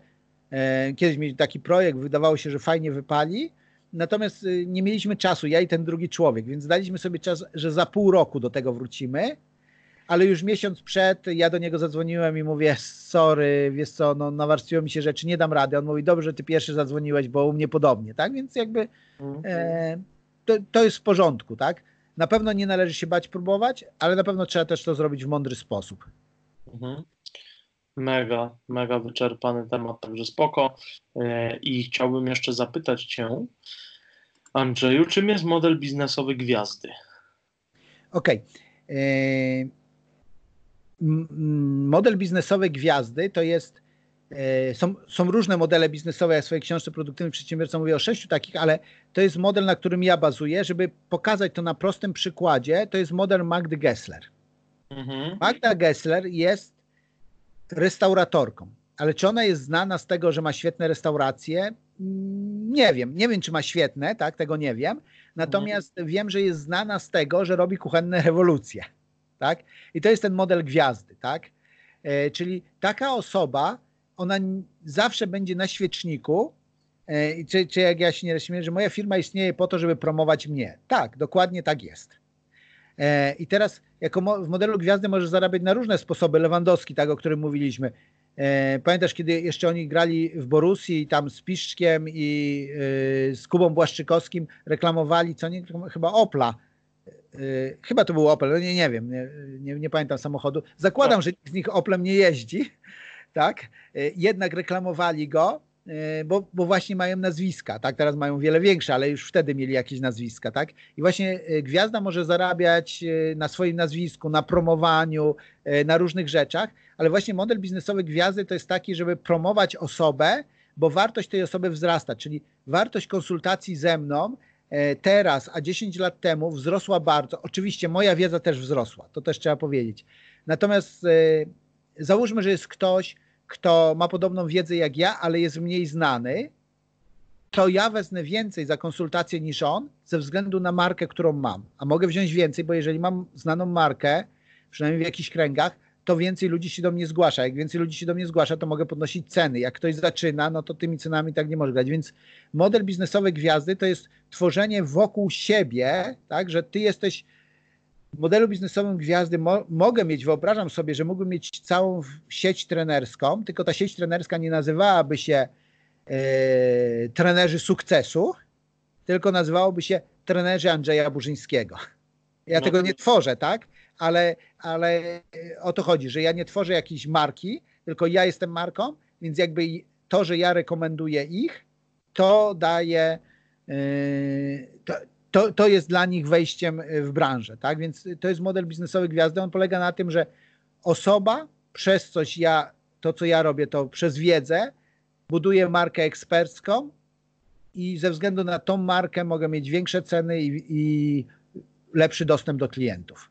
e, kiedyś mieliśmy taki projekt, wydawało się, że fajnie wypali, natomiast yy, nie mieliśmy czasu, ja i ten drugi człowiek, więc daliśmy sobie czas, że za pół roku do tego wrócimy, ale już miesiąc przed ja do niego zadzwoniłem i mówię, sorry, wiesz co, no nawarstwiło mi się rzeczy, nie dam rady. On mówi, dobrze, ty pierwszy zadzwoniłeś, bo u mnie podobnie, tak? Więc jakby mhm. e, to, to jest w porządku, tak? Na pewno nie należy się bać próbować, ale na pewno trzeba też to zrobić w mądry sposób. Mhm. Mega, mega wyczerpany temat, także spoko. E, I chciałbym jeszcze zapytać Cię, Andrzeju, czym jest model biznesowy gwiazdy? Okej. Okay. E, model biznesowy gwiazdy to jest są, są różne modele biznesowe, ja w swojej książce Produktywny Przedsiębiorca mówię o sześciu takich, ale to jest model, na którym ja bazuję, żeby pokazać to na prostym przykładzie, to jest model Magdy Gessler. Mhm. Magda Gessler jest restauratorką, ale czy ona jest znana z tego, że ma świetne restauracje? Nie wiem, nie wiem czy ma świetne, tak, tego nie wiem. Natomiast mhm. wiem, że jest znana z tego, że robi kuchenne rewolucje, tak? I to jest ten model gwiazdy, tak? E, czyli taka osoba, ona zawsze będzie na świeczniku, e, czy, czy jak ja się nie śmieję, że moja firma istnieje po to, żeby promować mnie. Tak, dokładnie tak jest. E, I teraz jako w modelu gwiazdy możesz zarabiać na różne sposoby. Lewandowski, tak o którym mówiliśmy. E, pamiętasz, kiedy jeszcze oni grali w Borussii tam z Piszczkiem i z Kubą Błaszczykowskim reklamowali, co nie, chyba Opla chyba to był Opel, no nie, nie wiem, nie, nie, nie pamiętam samochodu. Zakładam, tak. że z nich Oplem nie jeździ, tak? Y, jednak reklamowali go, y, bo, bo właśnie mają nazwiska, tak? Teraz mają wiele większe, ale już wtedy mieli jakieś nazwiska, tak? I właśnie gwiazda może zarabiać na swoim nazwisku, na promowaniu, na różnych rzeczach, ale właśnie model biznesowy gwiazdy to jest taki, żeby promować osobę, bo wartość tej osoby wzrasta, czyli wartość konsultacji ze mną E, teraz, a 10 lat temu wzrosła bardzo. Oczywiście moja wiedza też wzrosła, to też trzeba powiedzieć. Natomiast e, załóżmy, że jest ktoś, kto ma podobną wiedzę jak ja, ale jest mniej znany, to ja wezmę więcej za konsultację niż on, ze względu na markę, którą mam. A mogę wziąć więcej, bo jeżeli mam znaną markę, przynajmniej w jakichś kręgach, to więcej ludzi się do mnie zgłasza. Jak więcej ludzi się do mnie zgłasza, to mogę podnosić ceny. Jak ktoś zaczyna, no to tymi cenami tak nie może grać. Więc model biznesowy gwiazdy to jest tworzenie wokół siebie, tak, że ty jesteś w modelu biznesowym gwiazdy mo mogę mieć, wyobrażam sobie, że mógłbym mieć całą sieć trenerską, tylko ta sieć trenerska nie nazywałaby się yy, trenerzy sukcesu, tylko nazywałoby się trenerzy Andrzeja Burzyńskiego. Ja no. tego nie tworzę, tak? ale, ale o to chodzi, że ja nie tworzę jakiejś marki, tylko ja jestem marką, więc jakby to, że ja rekomenduję ich, to daje, yy, to, to, to jest dla nich wejściem w branżę, tak? Więc to jest model biznesowy gwiazdy. On polega na tym, że osoba przez coś ja, to co ja robię, to przez wiedzę buduje markę ekspercką i ze względu na tą markę mogę mieć większe ceny i, i lepszy dostęp do klientów.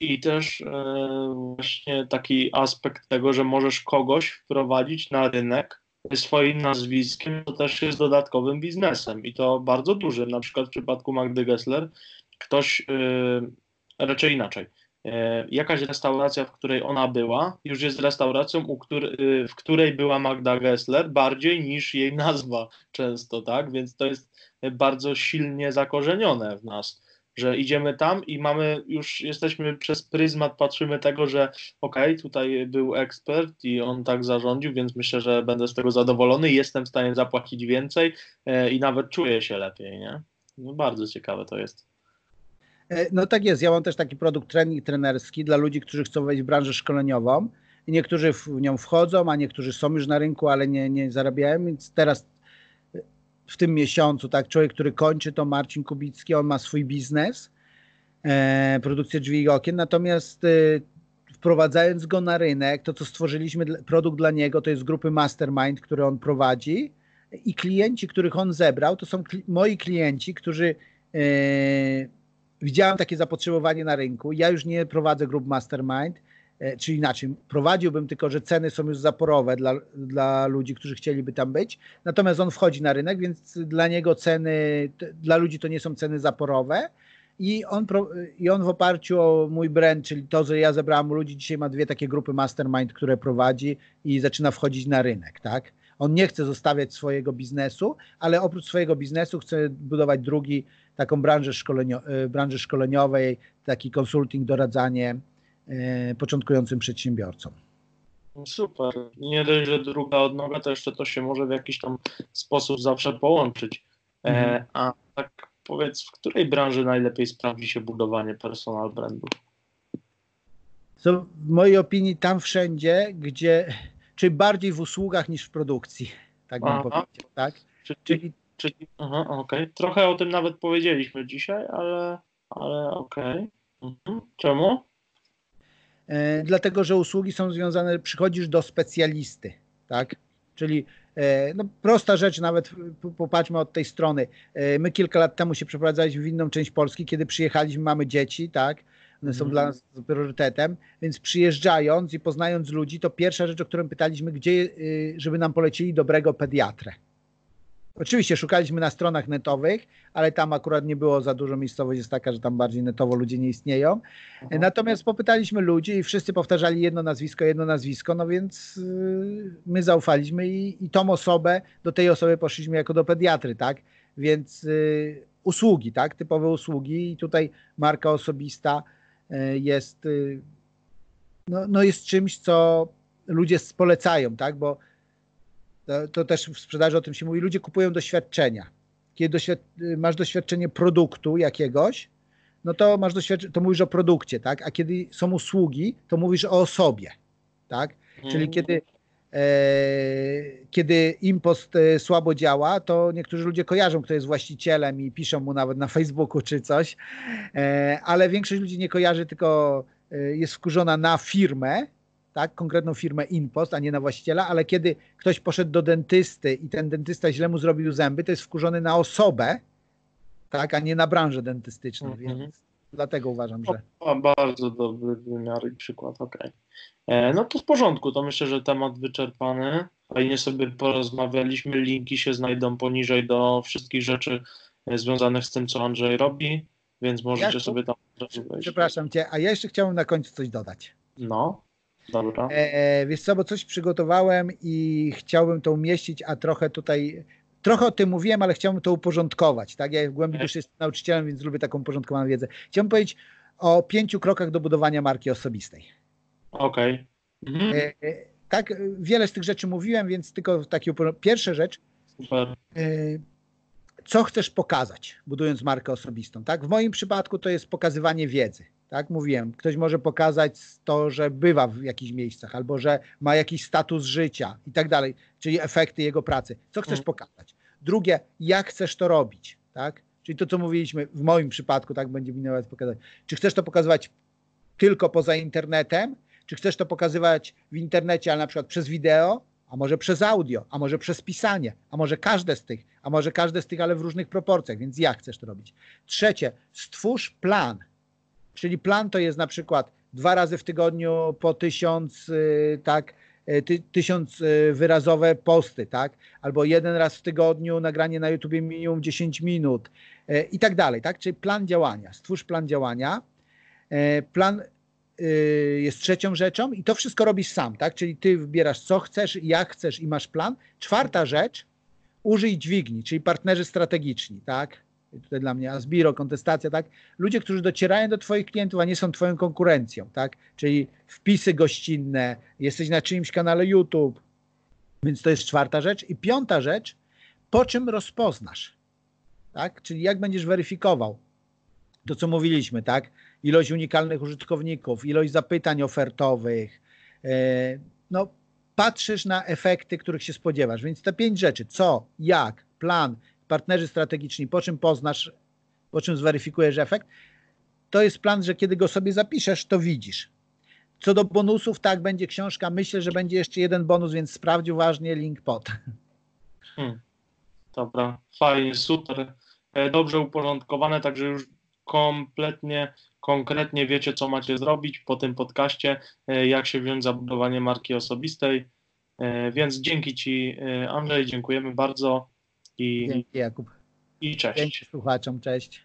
I też e, właśnie taki aspekt tego, że możesz kogoś wprowadzić na rynek swoim nazwiskiem, to też jest dodatkowym biznesem i to bardzo dużym. Na przykład w przypadku Magdy Gessler ktoś, e, raczej inaczej, e, jakaś restauracja, w której ona była, już jest restauracją, w której była Magda Gessler, bardziej niż jej nazwa często, tak? Więc to jest bardzo silnie zakorzenione w nas że idziemy tam i mamy już, jesteśmy przez pryzmat, patrzymy tego, że okej, okay, tutaj był ekspert i on tak zarządził, więc myślę, że będę z tego zadowolony i jestem w stanie zapłacić więcej e, i nawet czuję się lepiej, nie? No bardzo ciekawe to jest. E, no tak jest. Ja mam też taki produkt trening trenerski dla ludzi, którzy chcą wejść w branżę szkoleniową. Niektórzy w nią wchodzą, a niektórzy są już na rynku, ale nie, nie zarabiają. Więc teraz w tym miesiącu, tak, człowiek, który kończy, to Marcin Kubicki, on ma swój biznes, e, produkcję drzwi i okien, natomiast e, wprowadzając go na rynek, to co stworzyliśmy, produkt dla niego, to jest grupy Mastermind, które on prowadzi i klienci, których on zebrał, to są kli moi klienci, którzy e, widziałem takie zapotrzebowanie na rynku. Ja już nie prowadzę grup Mastermind, czy inaczej, prowadziłbym tylko, że ceny są już zaporowe dla, dla ludzi, którzy chcieliby tam być, natomiast on wchodzi na rynek, więc dla niego ceny, dla ludzi to nie są ceny zaporowe i on, i on w oparciu o mój brand, czyli to, że ja zebrałem ludzi, dzisiaj ma dwie takie grupy mastermind, które prowadzi i zaczyna wchodzić na rynek, tak? On nie chce zostawiać swojego biznesu, ale oprócz swojego biznesu chce budować drugi, taką branżę, szkolenio, e, branży szkoleniowej, taki konsulting, doradzanie, E, początkującym przedsiębiorcom. Super. Nie dość, że druga odnoga, to jeszcze to się może w jakiś tam sposób zawsze połączyć. E, mhm. a tak powiedz, w której branży najlepiej sprawdzi się budowanie personal brandów? So, w mojej opinii tam wszędzie, gdzie, czy bardziej w usługach niż w produkcji, tak bym aha. powiedział, tak? Czyli, czyli, czyli aha, okay. trochę o tym nawet powiedzieliśmy dzisiaj, ale, ale okej. Okay. Mhm. Czemu? E, dlatego że usługi są związane, przychodzisz do specjalisty, tak? Czyli e, no, prosta rzecz, nawet popatrzmy od tej strony. E, my kilka lat temu się przeprowadzaliśmy w inną część Polski, kiedy przyjechaliśmy, mamy dzieci, tak? One są mm. dla nas priorytetem, więc przyjeżdżając i poznając ludzi, to pierwsza rzecz, o którą pytaliśmy, gdzie, żeby nam polecili dobrego pediatrę. Oczywiście szukaliśmy na stronach netowych, ale tam akurat nie było za dużo. Miejscowość jest taka, że tam bardziej netowo ludzie nie istnieją. Aha. Natomiast popytaliśmy ludzi i wszyscy powtarzali jedno nazwisko, jedno nazwisko, no więc yy, my zaufaliśmy i, i tą osobę, do tej osoby poszliśmy jako do pediatry, tak? Więc yy, usługi, tak? Typowe usługi i tutaj marka osobista yy, jest, y, no, no jest czymś, co ludzie polecają, tak? Bo to, to, też w sprzedaży o tym się mówi, ludzie kupują doświadczenia. Kiedy doświad masz doświadczenie produktu jakiegoś, no to masz doświadczenie, to mówisz o produkcie, tak? A kiedy są usługi, to mówisz o osobie, tak? Czyli Mhm. kiedy, e, kiedy impost e, słabo działa, to niektórzy ludzie kojarzą, kto jest właścicielem i piszą mu nawet na Facebooku czy coś, e, ale większość ludzi nie kojarzy, tylko e, jest wkurzona na firmę, tak, konkretną firmę impost, a nie na właściciela, ale kiedy ktoś poszedł do dentysty i ten dentysta źle mu zrobił zęby, to jest wkurzony na osobę, tak, a nie na branżę dentystyczną, Mhm. więc dlatego uważam, że O, bardzo dobry wymiar i przykład, okej. E, No to w porządku, to myślę, że temat wyczerpany. Fajnie sobie porozmawialiśmy, linki się znajdą poniżej do wszystkich rzeczy e, związanych z tym, co Andrzej robi, więc możecie Jakub, sobie tam przepraszam cię, a ja jeszcze chciałbym na końcu coś dodać. No, dobra. E, wiesz co, bo coś przygotowałem i chciałbym to umieścić, a trochę tutaj, trochę o tym mówiłem, ale chciałbym to uporządkować, tak? Ja w głębi duszy jestem nauczycielem, więc lubię taką uporządkowaną wiedzę. Chciałbym powiedzieć o pięciu krokach do budowania marki osobistej. Okej. Mhm. E, e, tak, e, wiele z tych rzeczy mówiłem, więc tylko taki upor- Pierwsza rzecz, Super. e, co chcesz pokazać, budując markę osobistą, tak? W moim przypadku to jest pokazywanie wiedzy, tak? Mówiłem, ktoś może pokazać to, że bywa w jakichś miejscach, albo że ma jakiś status życia i tak dalej, czyli efekty jego pracy. Co chcesz Mhm. pokazać? Drugie, jak chcesz to robić, tak? Czyli to, co mówiliśmy w moim przypadku, tak będzie mi nawet pokazać. Czy chcesz to pokazywać tylko poza internetem, czy chcesz to pokazywać w internecie, ale na przykład przez wideo, a może przez audio, a może przez pisanie, a może każde z tych, a może każde z tych, ale w różnych proporcjach, więc jak chcesz to robić. Trzecie, stwórz plan. Czyli plan to jest na przykład dwa razy w tygodniu po tysiąc, y, tak, y, ty, tysiąc y, wyrazowe posty, tak, albo jeden raz w tygodniu nagranie na YouTubie minimum 10 minut i tak dalej, tak, czyli plan działania. Stwórz plan działania. Y, Plan jest trzecią rzeczą i to wszystko robisz sam, tak? Czyli ty wybierasz co chcesz, jak chcesz i masz plan. Czwarta rzecz, użyj dźwigni, czyli partnerzy strategiczni, tak? Tutaj dla mnie Asbiro, kontestacja, tak? Ludzie, którzy docierają do twoich klientów, a nie są twoją konkurencją, tak? Czyli wpisy gościnne, jesteś na czyimś kanale YouTube, więc to jest czwarta rzecz. I piąta rzecz, po czym rozpoznasz, tak? Czyli jak będziesz weryfikował to, co mówiliśmy, tak? Ilość unikalnych użytkowników, ilość zapytań ofertowych. e, No, patrzysz na efekty, których się spodziewasz. Więc te pięć rzeczy: co, jak, plan, partnerzy strategiczni, po czym poznasz, po czym zweryfikujesz efekt, to jest plan, że kiedy go sobie zapiszesz, to widzisz. Co do bonusów, tak, będzie książka. Myślę, że będzie jeszcze jeden bonus, więc sprawdź uważnie link pod. Hmm. Dobra, fajnie, super. E, Dobrze uporządkowane, także już kompletnie, konkretnie wiecie, co macie zrobić po tym podcaście, e, jak się wziąć za budowanie marki osobistej. E, Więc dzięki Ci, Andrzej, dziękujemy bardzo i, Dzięki, Jakub. i cześć. Dzięki słuchaczom, cześć.